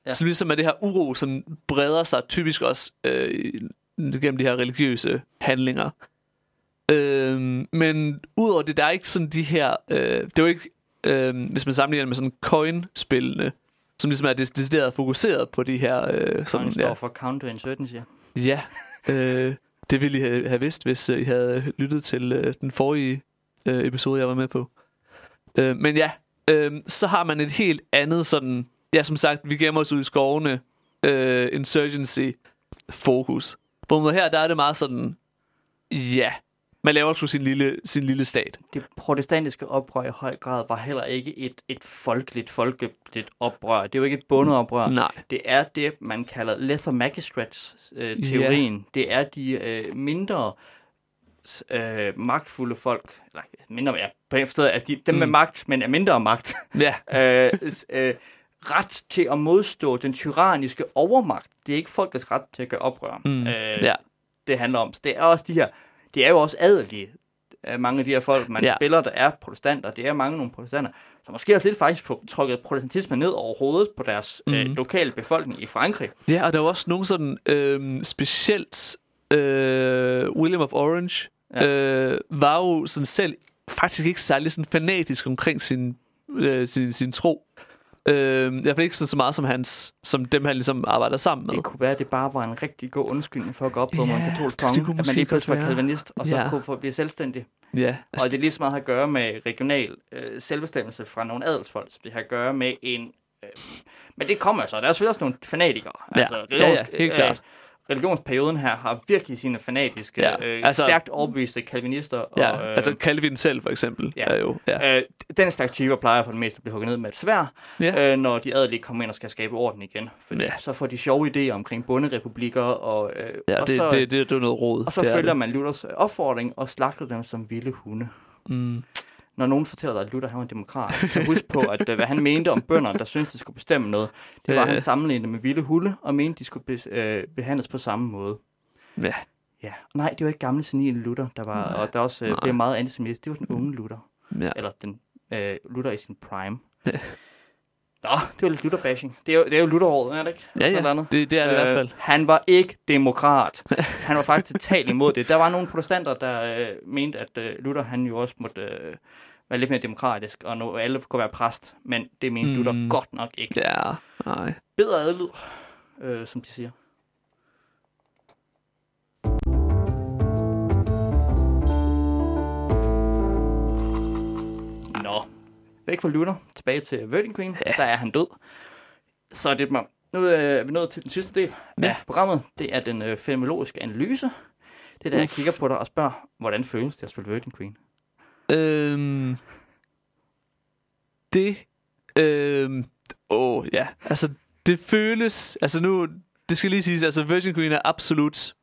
ja. som ligesom er det her uro, som breder sig typisk også øh, gennem de her religiøse handlinger. Øhm, men udover det, der er ikke sådan de her... Øh, det er jo ikke, øh, hvis man sammenligner med sådan coin-spillene, som ligesom er decideret fokuseret på de her... Øh, Sådan, står ja, for counterinsurgency. ja øh, det ville I have, have vidst, hvis øh, I havde lyttet til øh, den forrige øh, episode, jeg var med på. Øh, men ja, øh, så har man et helt andet sådan... Ja, som sagt, vi gemmer os ud i skovene. Øh, insurgency fokus. Hvor her, der er det meget sådan... Ja, man laver sgu sin lille, sin lille stat. Det protestantiske oprør i høj grad var heller ikke et, et folkeligt, folkeligt oprør. Det er jo ikke et bondeoprør. Nej. Det er det, man kalder lesser magistrates-teorien. Øh, Det er de øh, mindre øh, magtfulde folk, eller mindre, ja, på en forstået, altså de, dem med Mm. magt, men er mindre magt, Ja, øh, øh, ret til at modstå den tyranniske overmagt. Det er ikke folkets ret til at gøre oprør. Mm, Øh, ja. Det handler om. Det er også de her, det er jo også adelige. øh, Mange af de her folk, man Ja. spiller, der er protestanter, det er mange nogle protestanter, som måske også lidt faktisk får trukket protestantismen ned over hovedet på deres mm. øh, Mhm. lokale befolkning i Frankrig. ja, og der var også nogle sådan øh, specielt... Øh, William of Orange ja. øh, var jo sådan selv faktisk ikke særlig sådan fanatisk omkring sin, øh, sin, sin tro. Øh, jeg ved ikke så meget som hans, som dem han ligesom arbejder sammen med. Det kunne være, at det bare var en rigtig god undskyldning for at gå op på ja, en katolsk konge, at man lige pludselig var kalvinist, og så ja. kunne få blive selvstændig. Ja, altså, Og det er lige så meget har at gøre med regional øh, selvbestemmelse fra nogle adelsfolk, som det har at gøre med en... Øh, men det kommer så. Der er selvfølgelig også nogle fanatikere. Ja. Altså, Ja, ja, helt klart. Øh, religionsperioden her har virkelig sine fanatiske, Ja, øh, altså- stærkt overbeviste kalvinister. ja, og, øh, altså Calvin selv for eksempel ja. er jo... Ja, Øh, den slags typer plejer for det meste at blive hugget ned med et svær, ja. øh, når de adelige kommer ind og skal skabe orden igen. Fordi Ja. så får de sjove idéer omkring bonderepublikker, og, øh, ja og det, så, det, det, det er noget råd. og så det er følger det. man Luthers opfordring og slagter dem som vilde hunde. Mm. Når nogen fortæller dig, at Luther han var en demokrat, så husk på, at øh, hvad han mente om bønder, der syntes, de skulle bestemme noget, det var, at Øh. han sammenlignede med vilde hunde, og mente, de skulle be, øh, behandles på samme måde. Ja. Ja, nej, det var ikke gamle senile Luther, der var, Nej, og der også øh, blev meget antisemitisk. Det var den unge Luther, ja. eller den øh, Luther i sin prime. Ja. Nå, det var lidt Luther-bashing. Det er jo, det er jo Luther-året, er det ikke? Ja, ja, noget. det, det er det i hvert fald. Øh, han var ikke demokrat. Han var faktisk totalt imod det. Der var nogle protestanter, der øh, mente, at øh, Luther han jo også måtte øh, være lidt mere demokratisk, og nu alle kunne være præst. Men det mente mm. Mm. Luther godt nok ikke. Ja, nej. Bedre adlyd, øh, som de siger. Nå, væk fra Luther, tilbage til Virgin Queen. Ja. Der er han død. Så er det mig. Nu øh, er vi nået til den sidste del af Ja. programmet. Det er den øh, fenomenologiske analyse. Det er der, jeg Uff. kigger på dig og spørger, hvordan føles det at spille Virgin Queen? Øhm, det, øhm, åh ja, altså det føles, altså nu, det skal lige siges, altså Virgin Queen er absolut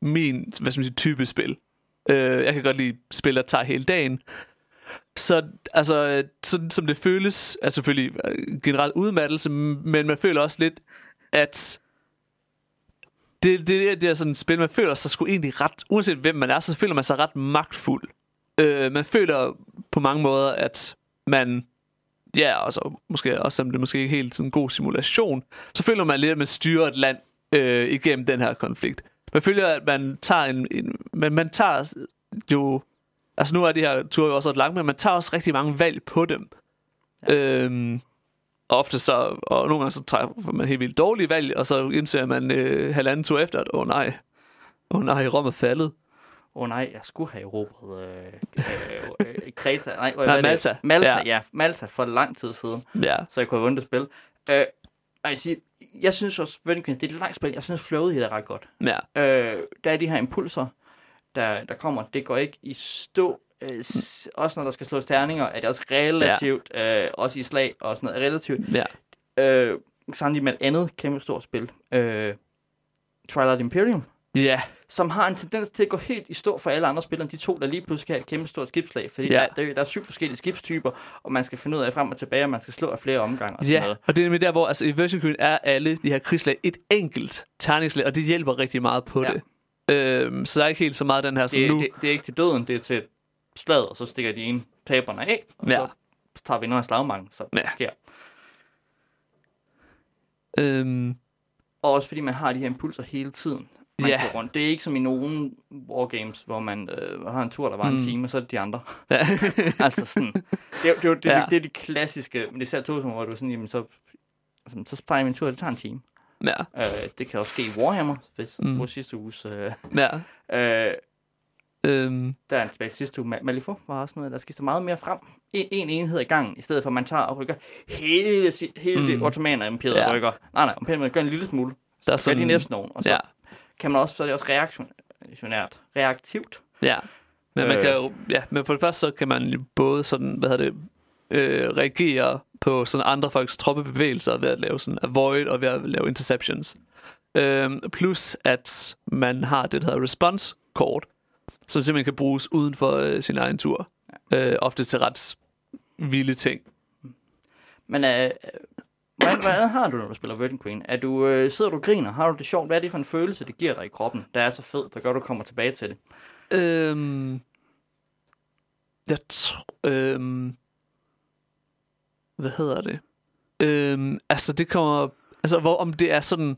min, hvad skal man sige, type spil. Øh, jeg kan godt lide spil, der tager hele dagen. Så altså, sådan som det føles, er selvfølgelig øh, generelt udmattelse, men man føler også lidt, at det, det, det er sådan et spil, man føler sig sgu egentlig ret, uanset hvem man er, så føler man sig ret magtfuld. Øh, man føler på mange måder, at man, ja, og så måske også, som det måske ikke helt sådan en god simulation, så føler man lidt, at man styrer et land øh, igennem den her konflikt. Man føler, at man tager en, en man, man tager jo, altså nu er de her ture jo også ret langt, men man tager også rigtig mange valg på dem. Ja. Øhm, og ofte så, og nogle gange så træffer man helt vildt dårlige valg, og så indser man øh, halvanden tur efter, at åh oh, nej, åh oh, nej, Rom er faldet. Åh oh, nej, jeg skulle have erobret øh, øh, øh, Kreta. Nej, hvad Nej, er det? Malta. Malta, Ja. ja. Malta for lang tid siden. Ja, så jeg kunne have vundet et spil. Øh, og jeg, siger, jeg synes også, Queen, det er et langt spil. Jeg synes, flowet i det er ret godt. ja, Øh, der er de her impulser, der, der kommer. Det går ikke i stå. Øh, s- også når der skal slås terninger, er det også relativt, ja. øh, også i slag og sådan noget, relativt. ja. Øh, samtidig med et andet kæmpe stort spil. Øh, Twilight Imperium, Ja, som har en tendens til at gå helt i stå for alle andre spillere, de to, der lige pludselig skal have et kæmpe stort skibslag, fordi Ja. der, der, der er syv forskellige skibstyper, og man skal finde ud af frem og tilbage, og man skal slå af flere omgange og sådan ja. noget. og det er nemlig der, hvor altså, i Queen er alle de her krigslag et enkelt terningslag, og det hjælper rigtig meget på Ja. det. Øhm, så der er ikke helt så meget den her, som Det, nu... det, det, er ikke til døden, det er til slaget, og så stikker de ene taberne af, og Ja. så tager vi noget af slagmarken, så Ja. det sker. Øhm, Og også fordi man har de her impulser hele tiden. Man Ja. går rundt. Det er ikke som i nogle wargames, hvor man øh, har en tur, der var Mm. en time, og så er det de andre. ja. altså sådan, det, er- det, jo- det, Ja. det, er de klassiske, men det er især to, hvor du er sådan, jamen så, sådan, så sparer jeg min tur, det tager en time. ja. Øh, det kan også ske i Warhammer, hvis Mm. vores sidste uges, øh, ja. øh, Øhm, der er en tilbage til sidste uge, Ma- Malifaux var også noget, der skifter meget mere frem. En, en enhed i gangen, i stedet for at man tager og rykker hele, hele Mm. det ottomaner imperiet Ja. rykker. Nej, nej, imperiet gør en lille smule. der er Så er de sådan... næsten nogen, og så ja. Kan man også, så er det også reaktionært, reaktivt. ja. Men man Øh. kan jo... Ja, men for det første, så kan man både sådan, hvad hedder det, øh, reagere på sådan andre folks troppebevægelser ved at lave sådan avoid og ved at lave interceptions. Øhm, plus at man har det, der hedder response kort, som simpelthen kan bruges uden for øh, sin egen tur. Øh, ofte til ret vilde ting. Men øh, hvad, hvad har du, når du spiller Virgin Queen? Er du, øh, sidder du og griner? Har du det sjovt? Hvad er det for en følelse, det giver dig i kroppen, der er så fed, der gør, at du kommer tilbage til det? Øhm, jeg tror... Øhm, hvad hedder det? Øhm, altså, det kommer... Altså, hvor om det er sådan...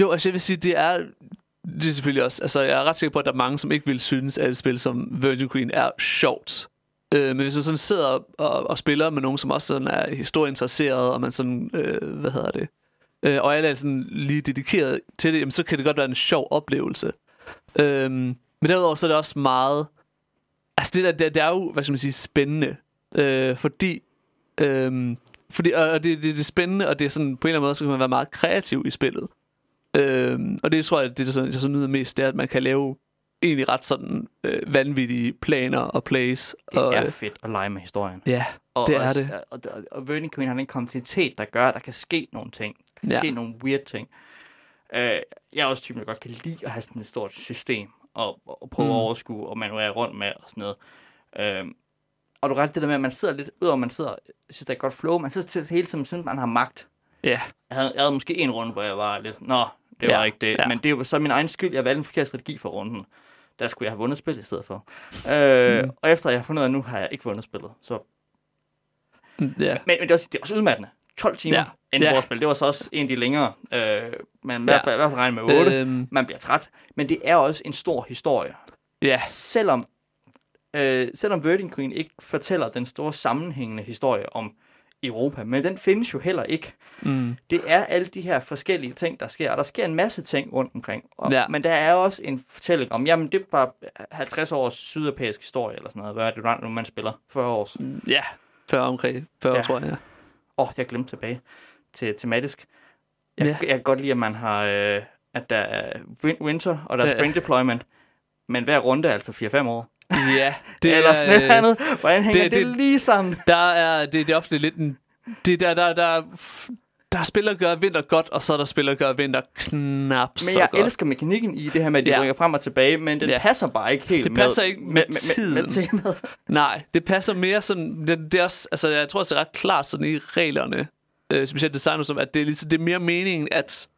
Jo, altså, jeg vil sige, det er... Det er selvfølgelig også... Altså, jeg er ret sikker på, at der er mange, som ikke vil synes, at et spil som Virgin Queen er sjovt. Øh, men hvis man sådan sidder og, og spiller med nogen, som også sådan er historieinteresseret, og man sådan... Øh, hvad hedder det? Øh, og alle er sådan lige dedikeret til det, jamen, så kan det godt være en sjov oplevelse. Øh, men derudover så er det også meget... Altså det der, det, det er jo, hvad skal man sige, spændende. Øh, fordi... øh, fordi og det, det, det er spændende, og det er sådan, på en eller anden måde, så kan man være meget kreativ i spillet. Øh, og det tror jeg, det er sådan, jeg så nyder mest, det er, at man kan lave egentlig ret sådan øh, vanvittige planer og plays. Det og, er øh, fedt at lege med historien. Ja, Og, det er og, det. Og, og, og Virgin Queen har den kontinuitet, der gør, at der kan ske nogle ting. Der kan Ja. ja. ske nogle weird ting. Uh, jeg er også typen, der godt kan lide at have sådan et stort system, og, og prøve Mm. at overskue og manøvrere rundt med og sådan noget. Uh, og du ret det der med, at man sidder lidt, udover at man sidder, jeg synes, der er et godt flow, man sidder til hele tiden, synes, man har magt. ja, Jeg havde, jeg havde måske en runde, hvor jeg var lidt nå, det Ja, var ikke det. ja. Ja. Men det var så min egen skyld, jeg valgte en forkert strategi for runden. Der skulle jeg have vundet spillet i stedet for. Øh, Mm. Og efter jeg har fundet ud af, nu har jeg ikke vundet spillet. Så ja, men, men det, er også, det er også udmattende. 12 timer Ja. inden Ja. spil. Det var så også en af de længere. Øh, men i Ja. hvert fald, i hvert fald regne med 8. Øh. øhm, Man bliver træt. Men det er også en stor historie. ja, Selvom, øh, selvom Virgin Queen ikke fortæller den store sammenhængende historie om Europa, men den findes jo heller ikke. mm, Det er alle de her forskellige ting, der sker, og der sker en masse ting rundt omkring. Og, Ja. Men der er også en fortælling om, jamen det er bare 50 års sydeuropæisk historie, eller sådan noget. Hvad er det, nu man spiller? 40 års. ja, 40 omkring, 40 Ja. tror jeg, ja. Åh, oh, jeg glemte tilbage til tematisk. Jeg, Ja. jeg kan godt lide, at man har, øh, at der er win- winter, og der er Ja. spring deployment. Men hver runde er altså 4-5 år. Ja, Det Eller sådan øh, et andet. Hvordan hænger det- det, det, det- lige sammen? Der er, det, det er ofte lidt en... Det der, der, der, der er spillere, der gør vinter godt, og så er der spillere, der gør vinter knap Men så jeg godt. elsker mekanikken i det her med, at de Ja. rykker frem og tilbage, men den Ja. passer bare ikke helt Det passer med, ikke med med, med, tiden. med, med temaet. Nej, det passer mere sådan... Det, det er også, altså, jeg tror også, det er ret klart sådan i reglerne, øh, specielt designet som, at det er, ligesom, det er mere meningen, at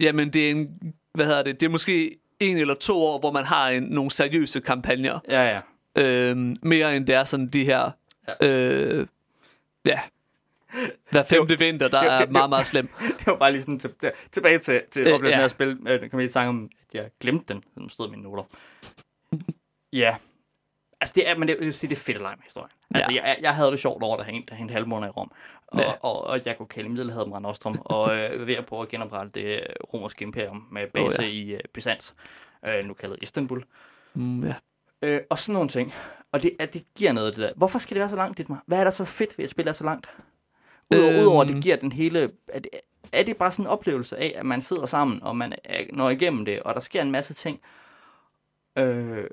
jamen, det er en... Hvad hedder det? Det er måske en eller to år, hvor man har en, nogle seriøse kampagner. Ja, ja. Øh, mere end det er sådan de her... Ja. Øh, ja. Hver femte vinter, der det- er det- meget, meget slem. Det var bare lige sådan til, der, tilbage til, til Øh, øh, oplevelsen ja. af at spille. Øh, kan man lige tanke om, at jeg glemte den. Den stod i mine noter. ja. Altså, det er, men det, jeg vil sige, det er fedt at lege med historien. Altså, Ja. jeg, jeg havde det sjovt over, der hængte, der hængte halv måned i Rom. Og, Ja. og, og Jacob Kalle Middelhavet med Nostrum. og øh, ved at prøve at genoprette det øh, romerske imperium med base oh, ja. i øh, Byzans. Øh, nu kaldet Istanbul. Mm, ja. Øh, og sådan nogle ting. Og det, at det giver noget, det der. Hvorfor skal det være så langt, Dietmar? Hvad er der så fedt ved at spille så langt? Udover, Øhm. udover at det giver den hele... Er det, er det bare sådan en oplevelse af, at man sidder sammen, og man er, når igennem det, og der sker en masse ting? Øh,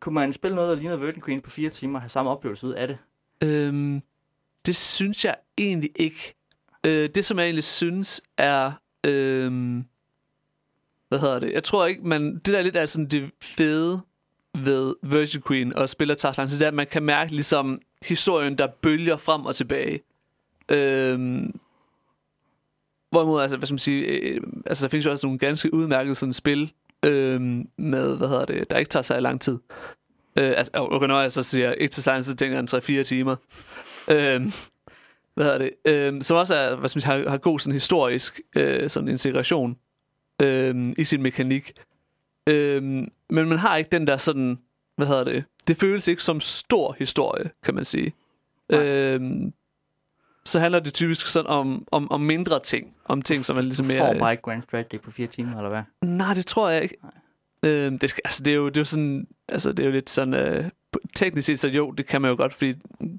kunne man spille noget, der lignede Virgin Queen på fire timer, og have samme oplevelse ud af det? Øhm, det synes jeg egentlig ikke. Øh, det, som jeg egentlig synes er... Øhm, hvad hedder det? Jeg tror ikke, man... Det der lidt er sådan det fede ved Virgin Queen og spiller Tarzan, så det er, at man kan mærke ligesom historien, der bølger frem og tilbage. Øhm, hvorimod, altså, hvad skal man sige, øh, øh altså, der findes jo også nogle ganske udmærkede sådan spil øhm, med, hvad hedder det, der ikke tager sig lang tid. Øh, altså, okay, når jeg så siger ikke til sig, så tænker jeg en 3-4 timer. Øhm, hvad hedder det? Øhm, som også er, hvad man har, har god sådan historisk øh, sådan integration øhm, i sin mekanik. Øhm, men man har ikke den der sådan, hvad hedder det? Det føles ikke som stor historie, kan man sige. Øhm, så handler det typisk sådan om, om, om mindre ting. Om ting, som er ligesom mere... Får bare ikke Grand Strategy på fire timer, eller hvad? Nej, det tror jeg ikke. Øhm, det, altså, det, er jo, det er jo sådan... Altså, det er jo lidt sådan... Øh, teknisk set, så jo, det kan man jo godt, fordi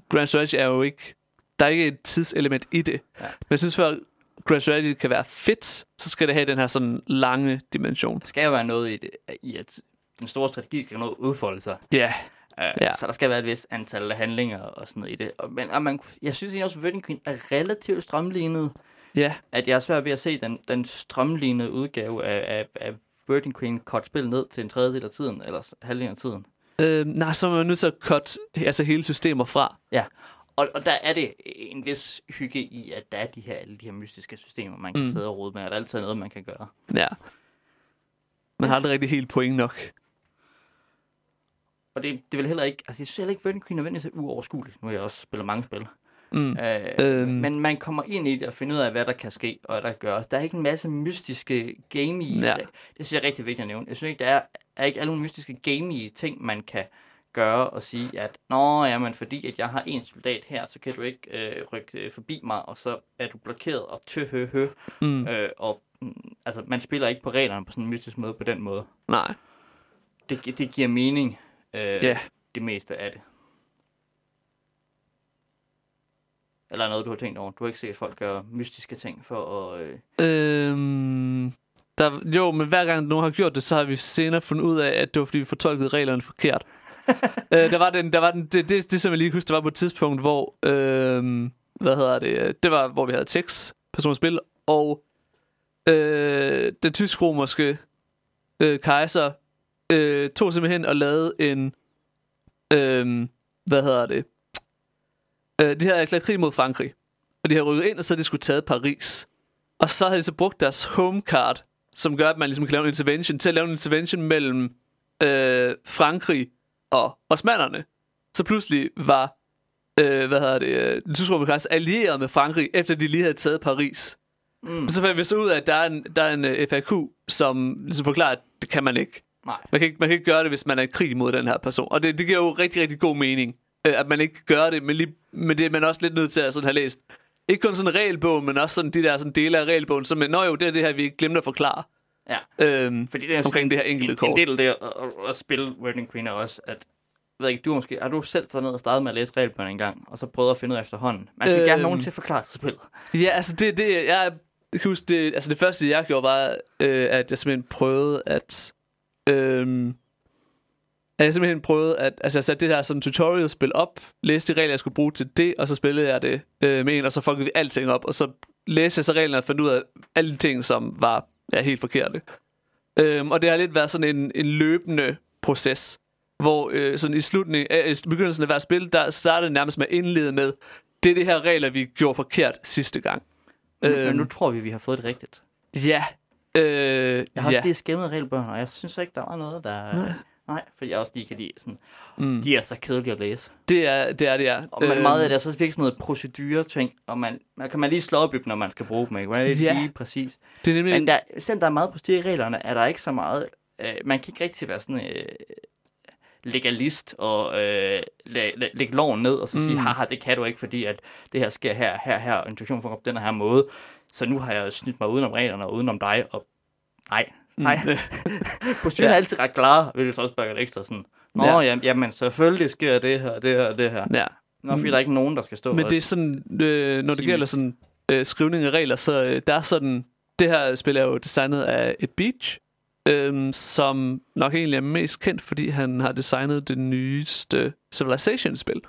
Grand Strategy er jo ikke... Der er ikke et tidselement i det. Ja. Men jeg synes, for Grand Strategy kan være fedt, så skal det have den her sådan lange dimension. Der skal jo være noget i det, i at den store strategi skal at udfolde sig. Ja, Uh, Ja. Så der skal være et vis antal af handlinger og sådan noget i det. Og, men og man, jeg synes egentlig også, at Virgin Queen er relativt strømlignet. ja, At jeg er svært ved at se den, den strømlignede udgave af, af, af Virgin Queen kort spil ned til en tredjedel af tiden, eller halvdelen af tiden. øh, nej, så er man nødt til at cut altså hele systemer fra. Ja, og, og der er det en vis hygge i, at der er de her, alle de her mystiske systemer, man kan mm. sidde og rode med, og der er altid noget, man kan gøre. Ja. Man har aldrig rigtig helt point nok. Og det, det vil heller ikke, altså jeg synes heller ikke, Virgin Queen nødvendigvis er uoverskueligt. Nu har jeg også spillet mange spil. Mm. Øh, Øhm. Men man kommer ind i det og finder ud af, hvad der kan ske, og hvad der gøres. Der er ikke en masse mystiske gamey... Ja. Ja. Det synes jeg er rigtig vigtigt at nævne. Jeg synes ikke, der er, er ikke alle nogle mystiske gamey ting, man kan gøre og sige, at Nå, jamen, fordi at jeg har en soldat her, så kan du ikke øh, rykke øh, forbi mig, og så er du blokeret og tø hø hø. Mm. Øh, og mm, altså, man spiller ikke på reglerne på sådan en mystisk måde på den måde. Nej. Det, det giver mening, øh, Ja. det meste af det. Eller noget, du har tænkt over. Du har ikke set at folk gøre mystiske ting for at... Øh... Øhm, der, jo, men hver gang nogen har gjort det, så har vi senere fundet ud af, at det var fordi, vi fortolkede reglerne forkert. øh, der var den, der var den, det, det, det, som jeg lige kan huske, der var på et tidspunkt, hvor, øhm, hvad hedder det, det var, hvor vi havde tekst, personspil, og øh, den tysk-romerske øh, kejser øh, tog simpelthen og lavede en, øh, hvad hedder det, øh, de havde erklæret krig mod Frankrig, og de havde rykket ind, og så havde de skulle taget Paris. Og så havde de så brugt deres home card, som gør, at man ligesom kan lave en intervention, til at lave en intervention mellem øh, Frankrig og osmanderne. Så pludselig var, øh, hvad hedder det, øh, den tyske kejser allieret med Frankrig, efter de lige havde taget Paris. Mm. Så fandt vi så ud af, at der er en, der er en uh, FAQ, som ligesom forklarer, at det kan man ikke. Nej. Man kan ikke, man kan ikke gøre det, hvis man er i krig mod den her person. Og det, det giver jo rigtig, rigtig god mening, øh, at man ikke gør det, men, lige, men det er man også lidt nødt til at sådan have læst. Ikke kun sådan en regelbog, men også sådan de der sådan dele af regelbogen, som er, nå jo, det er det her, vi glemte at forklare. Ja. Øhm, Fordi det er Omkring det her enkelte en, kort. En del af det at, at, spille Virgin Queen er også, at ved ikke, du måske, har du selv taget ned og startet med at læse regelbøgerne en gang, og så prøvet at finde ud af efterhånden? Man skal øhm. gerne nogen til at forklare spillet. Ja, altså det, det jeg kan huske, det, altså det første, jeg gjorde, var, øh, at jeg simpelthen prøvede at, øh, at jeg simpelthen prøvede at, altså jeg satte det her sådan tutorial-spil op, læste de regler, jeg skulle bruge til det, og så spillede jeg det øh, med en, og så folkede vi alting op, og så læste jeg så reglerne og fandt ud af alle de ting, som var ja, helt forkerte. Øhm, og det har lidt været sådan en, en løbende proces, hvor øh, sådan i slutningen, øh, i begyndelsen af hver spil, der startede nærmest med at indlede med, det er det her regler, vi gjorde forkert sidste gang. Men, Øhm. men nu tror vi, vi har fået det rigtigt. Ja. Øh, Jeg har ja. også lige skæmmet regelbøgerne, og jeg synes ikke, der var noget, der... Nej. Nej, fordi jeg også lige kan lide sådan... Mm. De er så kedelige at læse. Det er det, er, det er. Og man, meget af det er så virkelig sådan noget procedure-ting, og man, man kan man lige slå op i dem, når man skal bruge dem, ikke? Man er lidt Ja. lige præcis. det er nemlig... Men der, selvom der er meget procedure i reglerne, er der ikke så meget... Øh, man kan ikke rigtig være sådan... Øh, legalist og øh, læ- læ- lægge loven ned og så sige, Mm. haha, det kan du ikke, fordi at det her sker her, her, her, og interaktionen foregår på den her måde. Så nu har jeg snydt mig udenom reglerne og udenom dig, og nej, nej. Mm. Proceduren Ja. er altid ret klar, vil så også bakke ekstra sådan. Nå, Ja. ja. jamen, jamen, selvfølgelig sker det her, det her, det her. ja. Nå, fordi Mm. der er ikke nogen, der skal stå Men det er sådan, øh, når det Sige- gælder sådan øh, skrivning af regler, så øh, der er sådan, det her spil er jo designet af et Beach, øh, som nok egentlig er mest kendt, fordi han har designet det nyeste Civilization-spil.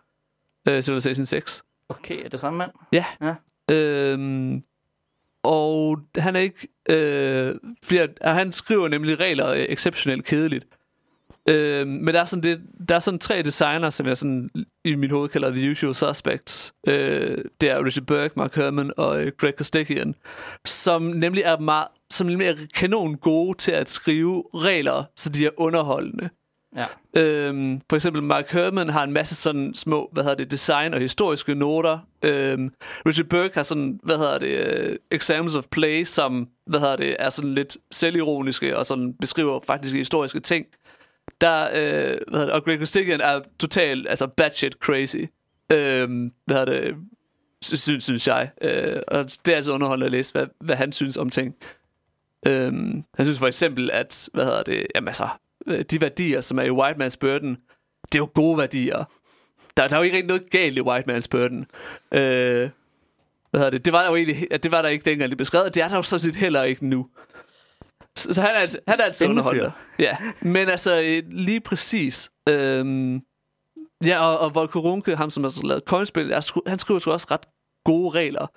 Øh, Civilization 6. Okay, er det samme mand? Øhm, og han er ikke... Øh, flere, han skriver nemlig regler exceptionelt kedeligt. Øh, men der er, sådan det, der er sådan tre designer, som jeg sådan i mit hoved kalder The Usual Suspects. Øh, det er Richard Burke, Mark Herman og øh, Greg Kostekian, som nemlig er meget, som nemlig er kanon gode til at skrive regler, så de er underholdende. Ja. Øhm, for eksempel Mark Herman har en masse sådan små, hvad hedder det, design og historiske noter. Øhm, Richard Burke har sådan, hvad hedder det, uh, examples of play, som, hvad hedder det, er sådan lidt selvironiske og sådan beskriver faktisk historiske ting. Der, øh, hvad hedder det, og Greg Costecchian er totalt, altså batshit crazy. Øhm, hvad hedder det, synes, synes jeg. Øh, og det er altså underholdende at læse, hvad, hvad han synes om ting. Øhm, han synes for eksempel, at, hvad hedder det, jamen altså, de værdier, som er i White Man's Burden, det er jo gode værdier. Der, der er jo ikke rigtig noget galt i White Man's Burden. Øh, hvad hedder det? Det var der jo egentlig, det var der ikke dengang, det beskrevet, det er der jo sådan set heller ikke nu. Så, så han er, han er altid Spændende underholdende. Ja, men altså øh, lige præcis. Øhm, ja, og, og Volker Runke, ham som har lavet coinspil, han skriver sgu også ret gode regler.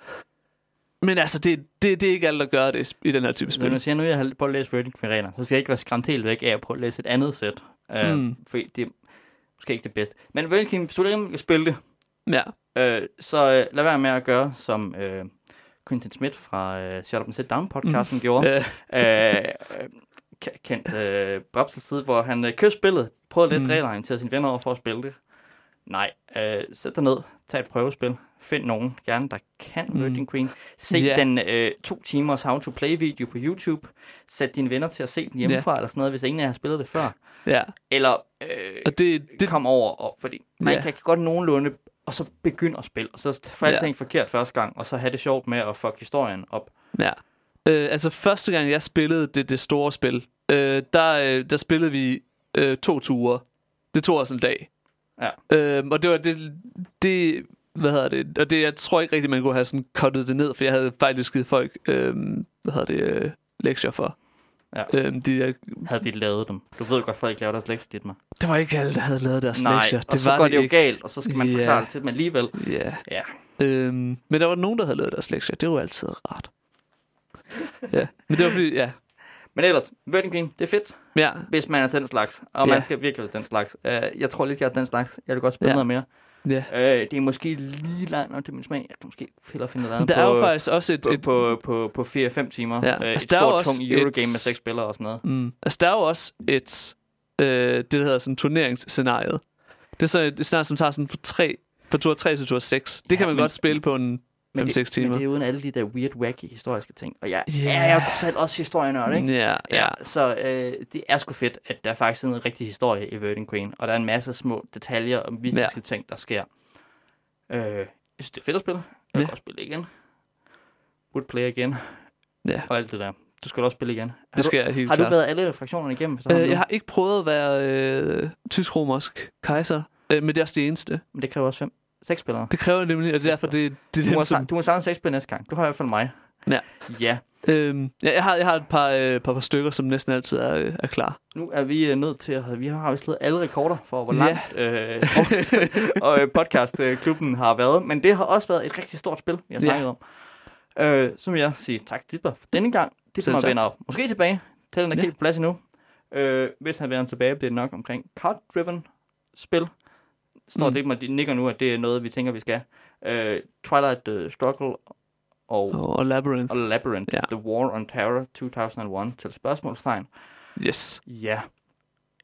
Men altså, det, det, det er ikke alt, der gør det i den her type spil. når jeg siger, nu jeg har prøvet at læse Verdict reglerne, så skal jeg ikke være skræmt helt væk af at prøve at læse et andet sæt. Uh, Mm. Fordi det er måske ikke det bedste. Men Verdict, hvis du ikke vil spille det, Ja, øh, så øh, lad være med at gøre, som øh, Quentin Smith fra øh, Shut Up and Sit Down podcasten mm. gjorde. øh, øh, øh, kendt øh, Brabsels side, hvor han øh, købte spillet, prøvede at læse Mm. reglerne, inviterede sine venner over for at spille det. Nej, øh, sæt dig ned, tag et prøvespil, find nogen, gerne der kan Mm. mm. Virgin Queen. Se yeah. den øh, to timers how to play video på YouTube. Sæt dine venner til at se den hjemmefra, yeah. eller sådan noget, hvis ingen af jer har spillet det før. ja. Eller øh, Og det, det kom over, og, fordi man yeah. kan, godt nogenlunde, og så begynde at spille, og så få alting forkert første gang, og så have det sjovt med at fuck historien op. Ja. Øh, altså første gang jeg spillede det, det store spil, øh, der, øh, der spillede vi øh, to ture. Det tog os en dag. Ja. Øh, og det var det, det, hvad hedder det, og det, jeg tror ikke rigtig, man kunne have sådan cuttet det ned, for jeg havde faktisk givet folk, øh, hvad hedder det, øh, lektier for. Ja. Øh, de, jeg, Havde de lavet dem. Du ved godt, folk laver deres lektier lidt med. det var ikke alle, der havde lavet deres Nej, lektier. og Det så var går det jo ikke. galt, og så skal man Ja. forklare det til dem alligevel. Ja. Ja. Øhm, men der var nogen, der havde lavet deres lektier. Det var altid rart. ja, men det var fordi, ja. Men ellers, Virgin Green, det er fedt, Ja, hvis man er den slags. Og Ja. man skal virkelig være den slags. Uh, jeg tror lidt, jeg er den slags. Jeg vil godt spille Ja. noget mere. Ja. Uh, det er måske lige langt nok til min smag. Jeg kan måske hellere finde noget andet Der er på, jo faktisk også et, på, et, på, på, på 4-5 timer. Ja. Uh, Altså, et der stort, også tung Eurogame et- med seks spillere og sådan noget. Mm. Altså, der er jo også et, øh, det der hedder sådan turneringsscenariet. Det er så et scenarie, som tager sådan fra, 3, fra tur 3 til tur 6. Det Ja, kan man men- godt spille på en Men 5-6 det, men timer. det er uden alle de der weird, wacky historiske ting. Og jeg, Ja. yeah. jeg er selv også historienørd, ikke? Ja, ja. Ja, så øh, det er sgu fedt, at der er faktisk en rigtig historie i Virgin Queen, og der er en masse små detaljer og mystiske ja. ting, der sker. Øh, jeg synes, det er fedt at spille. Jeg vil Ja. godt spille igen. Would play igen. Ja. Og alt det der. Du skal også spille igen. Har Det skal jeg helt du, har klart. du været alle fraktionerne igennem? Øh, jeg har ikke prøvet at være øh, tysk-romersk kejser, øh, men det er også det eneste. Men det kræver også fem, seks spillere. Det kræver nemlig, og det er derfor, det, det er Du må, som... du må samle seks spillere næste gang. Du har i hvert fald mig. Ja. Ja. Øhm, ja, jeg, har, jeg har et par, øh, par, par stykker, som næsten altid er, øh, er klar. Nu er vi øh, nødt til at... Vi har jo slået alle rekorder for, hvor Ja. langt øh, og øh, podcastklubben har været. Men det har også været et rigtig stort spil, vi har Ja. snakket om. Øh, så vil jeg sige tak til Ditber for denne gang. Ditber tak. vender måske tilbage. Til den er Ja. helt på plads endnu. Øh, hvis han vender tilbage, bliver det nok omkring card-driven spil. Står Mm. det mig, nikker nu, at det er noget, vi tænker, vi skal. Øh, Twilight uh, Struggle og, Og, og Labyrinth. og Labyrinth. Ja. The War on Terror 2001 til spørgsmålstegn. Yes. Ja.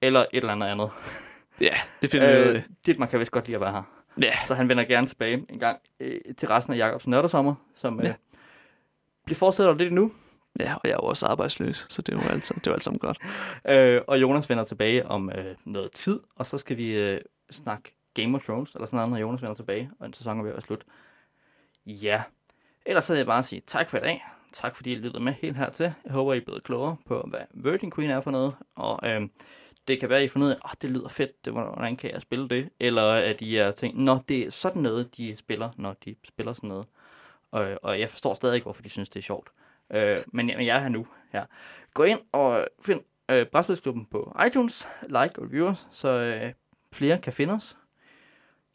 Eller et eller andet andet. Ja, det finder vi ud Øh, af. Dietmar kan vist godt lide at være her. Ja. Så han vender gerne tilbage en gang øh, til resten af Jacobs Nørdersommer, som øh, Ja. bliver fortsætter lidt nu. Ja, og jeg er jo også arbejdsløs, så det er jo altid, det er alt sammen godt. Øh, og Jonas vender tilbage om øh, noget tid, og så skal vi øh, snakke Game of Thrones, eller sådan noget, når Jonas vender tilbage, og en sæson er ved at være slut. Ja. Ellers så vil jeg bare sige tak for i dag. Tak fordi I lyttede med helt hertil. Jeg håber, I er blevet klogere på, hvad Virgin Queen er for noget. Og øhm, det kan være, at I finder ud af, at det lyder fedt, det, hvordan kan jeg spille det? Eller at I er tænkt, nå, det er sådan noget, de spiller, når de spiller sådan noget. Og, og jeg forstår stadig ikke, hvorfor de synes, det er sjovt. Øh, men, men jeg er her nu. Her. Gå ind og find øh, Brætspilsklubben på iTunes, like og review os, så øh, flere kan finde os.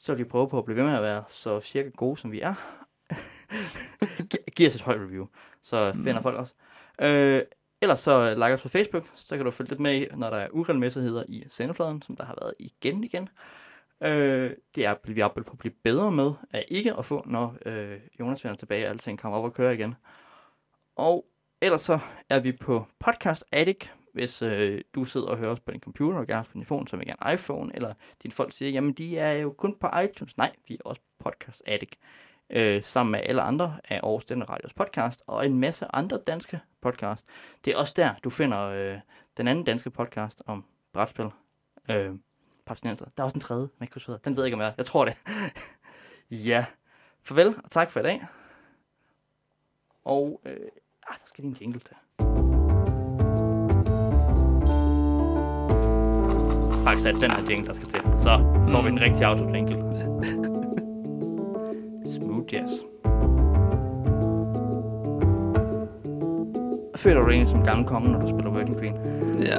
Så vil vi prøve på at blive ved med at være så cirka gode, som vi er. Gi- Giv os et højt review. så finder Mm. folk os. Øh, ellers så like os på Facebook, så kan du følge lidt med når der er uregelmæssigheder i sendefladen, som der har været igen igen. Øh, det er vi arbejder på at blive bedre med, at ikke at få, når øh, Jonas vender tilbage, og alting kommer op og kører igen. Og ellers så er vi på Podcast Addict, hvis øh, du sidder og hører os på din computer, og gerne på din telefon, som ikke er en iPhone, eller dine folk siger, jamen de er jo kun på iTunes. Nej, vi er også Podcast Addict. Øh, sammen med alle andre af Aarhus Denne Radios podcast, og en masse andre danske podcast. Det er også der, du finder øh, den anden danske podcast om brætspil. Øh, Papsnenser. Der er også en tredje, man ikke huske. Den ved jeg ikke, om jeg er. Jeg tror det. ja. Farvel, og tak for i dag. Og, øh, ah, der skal lige en jingle til. Faktisk er den her jingle, der skal til. Så får vi en rigtig auto-jingle. Smooth jazz. Føler du egentlig som en gammel konge, når du spiller Working Queen? Ja.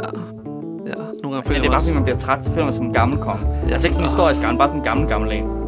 Ja, nogle gange Men føler det er bare, fordi man bliver træt, så føler man som en gammel konge. Ja, Altså ikke sådan en historisk gammel, bare sådan en gammel, gammel en.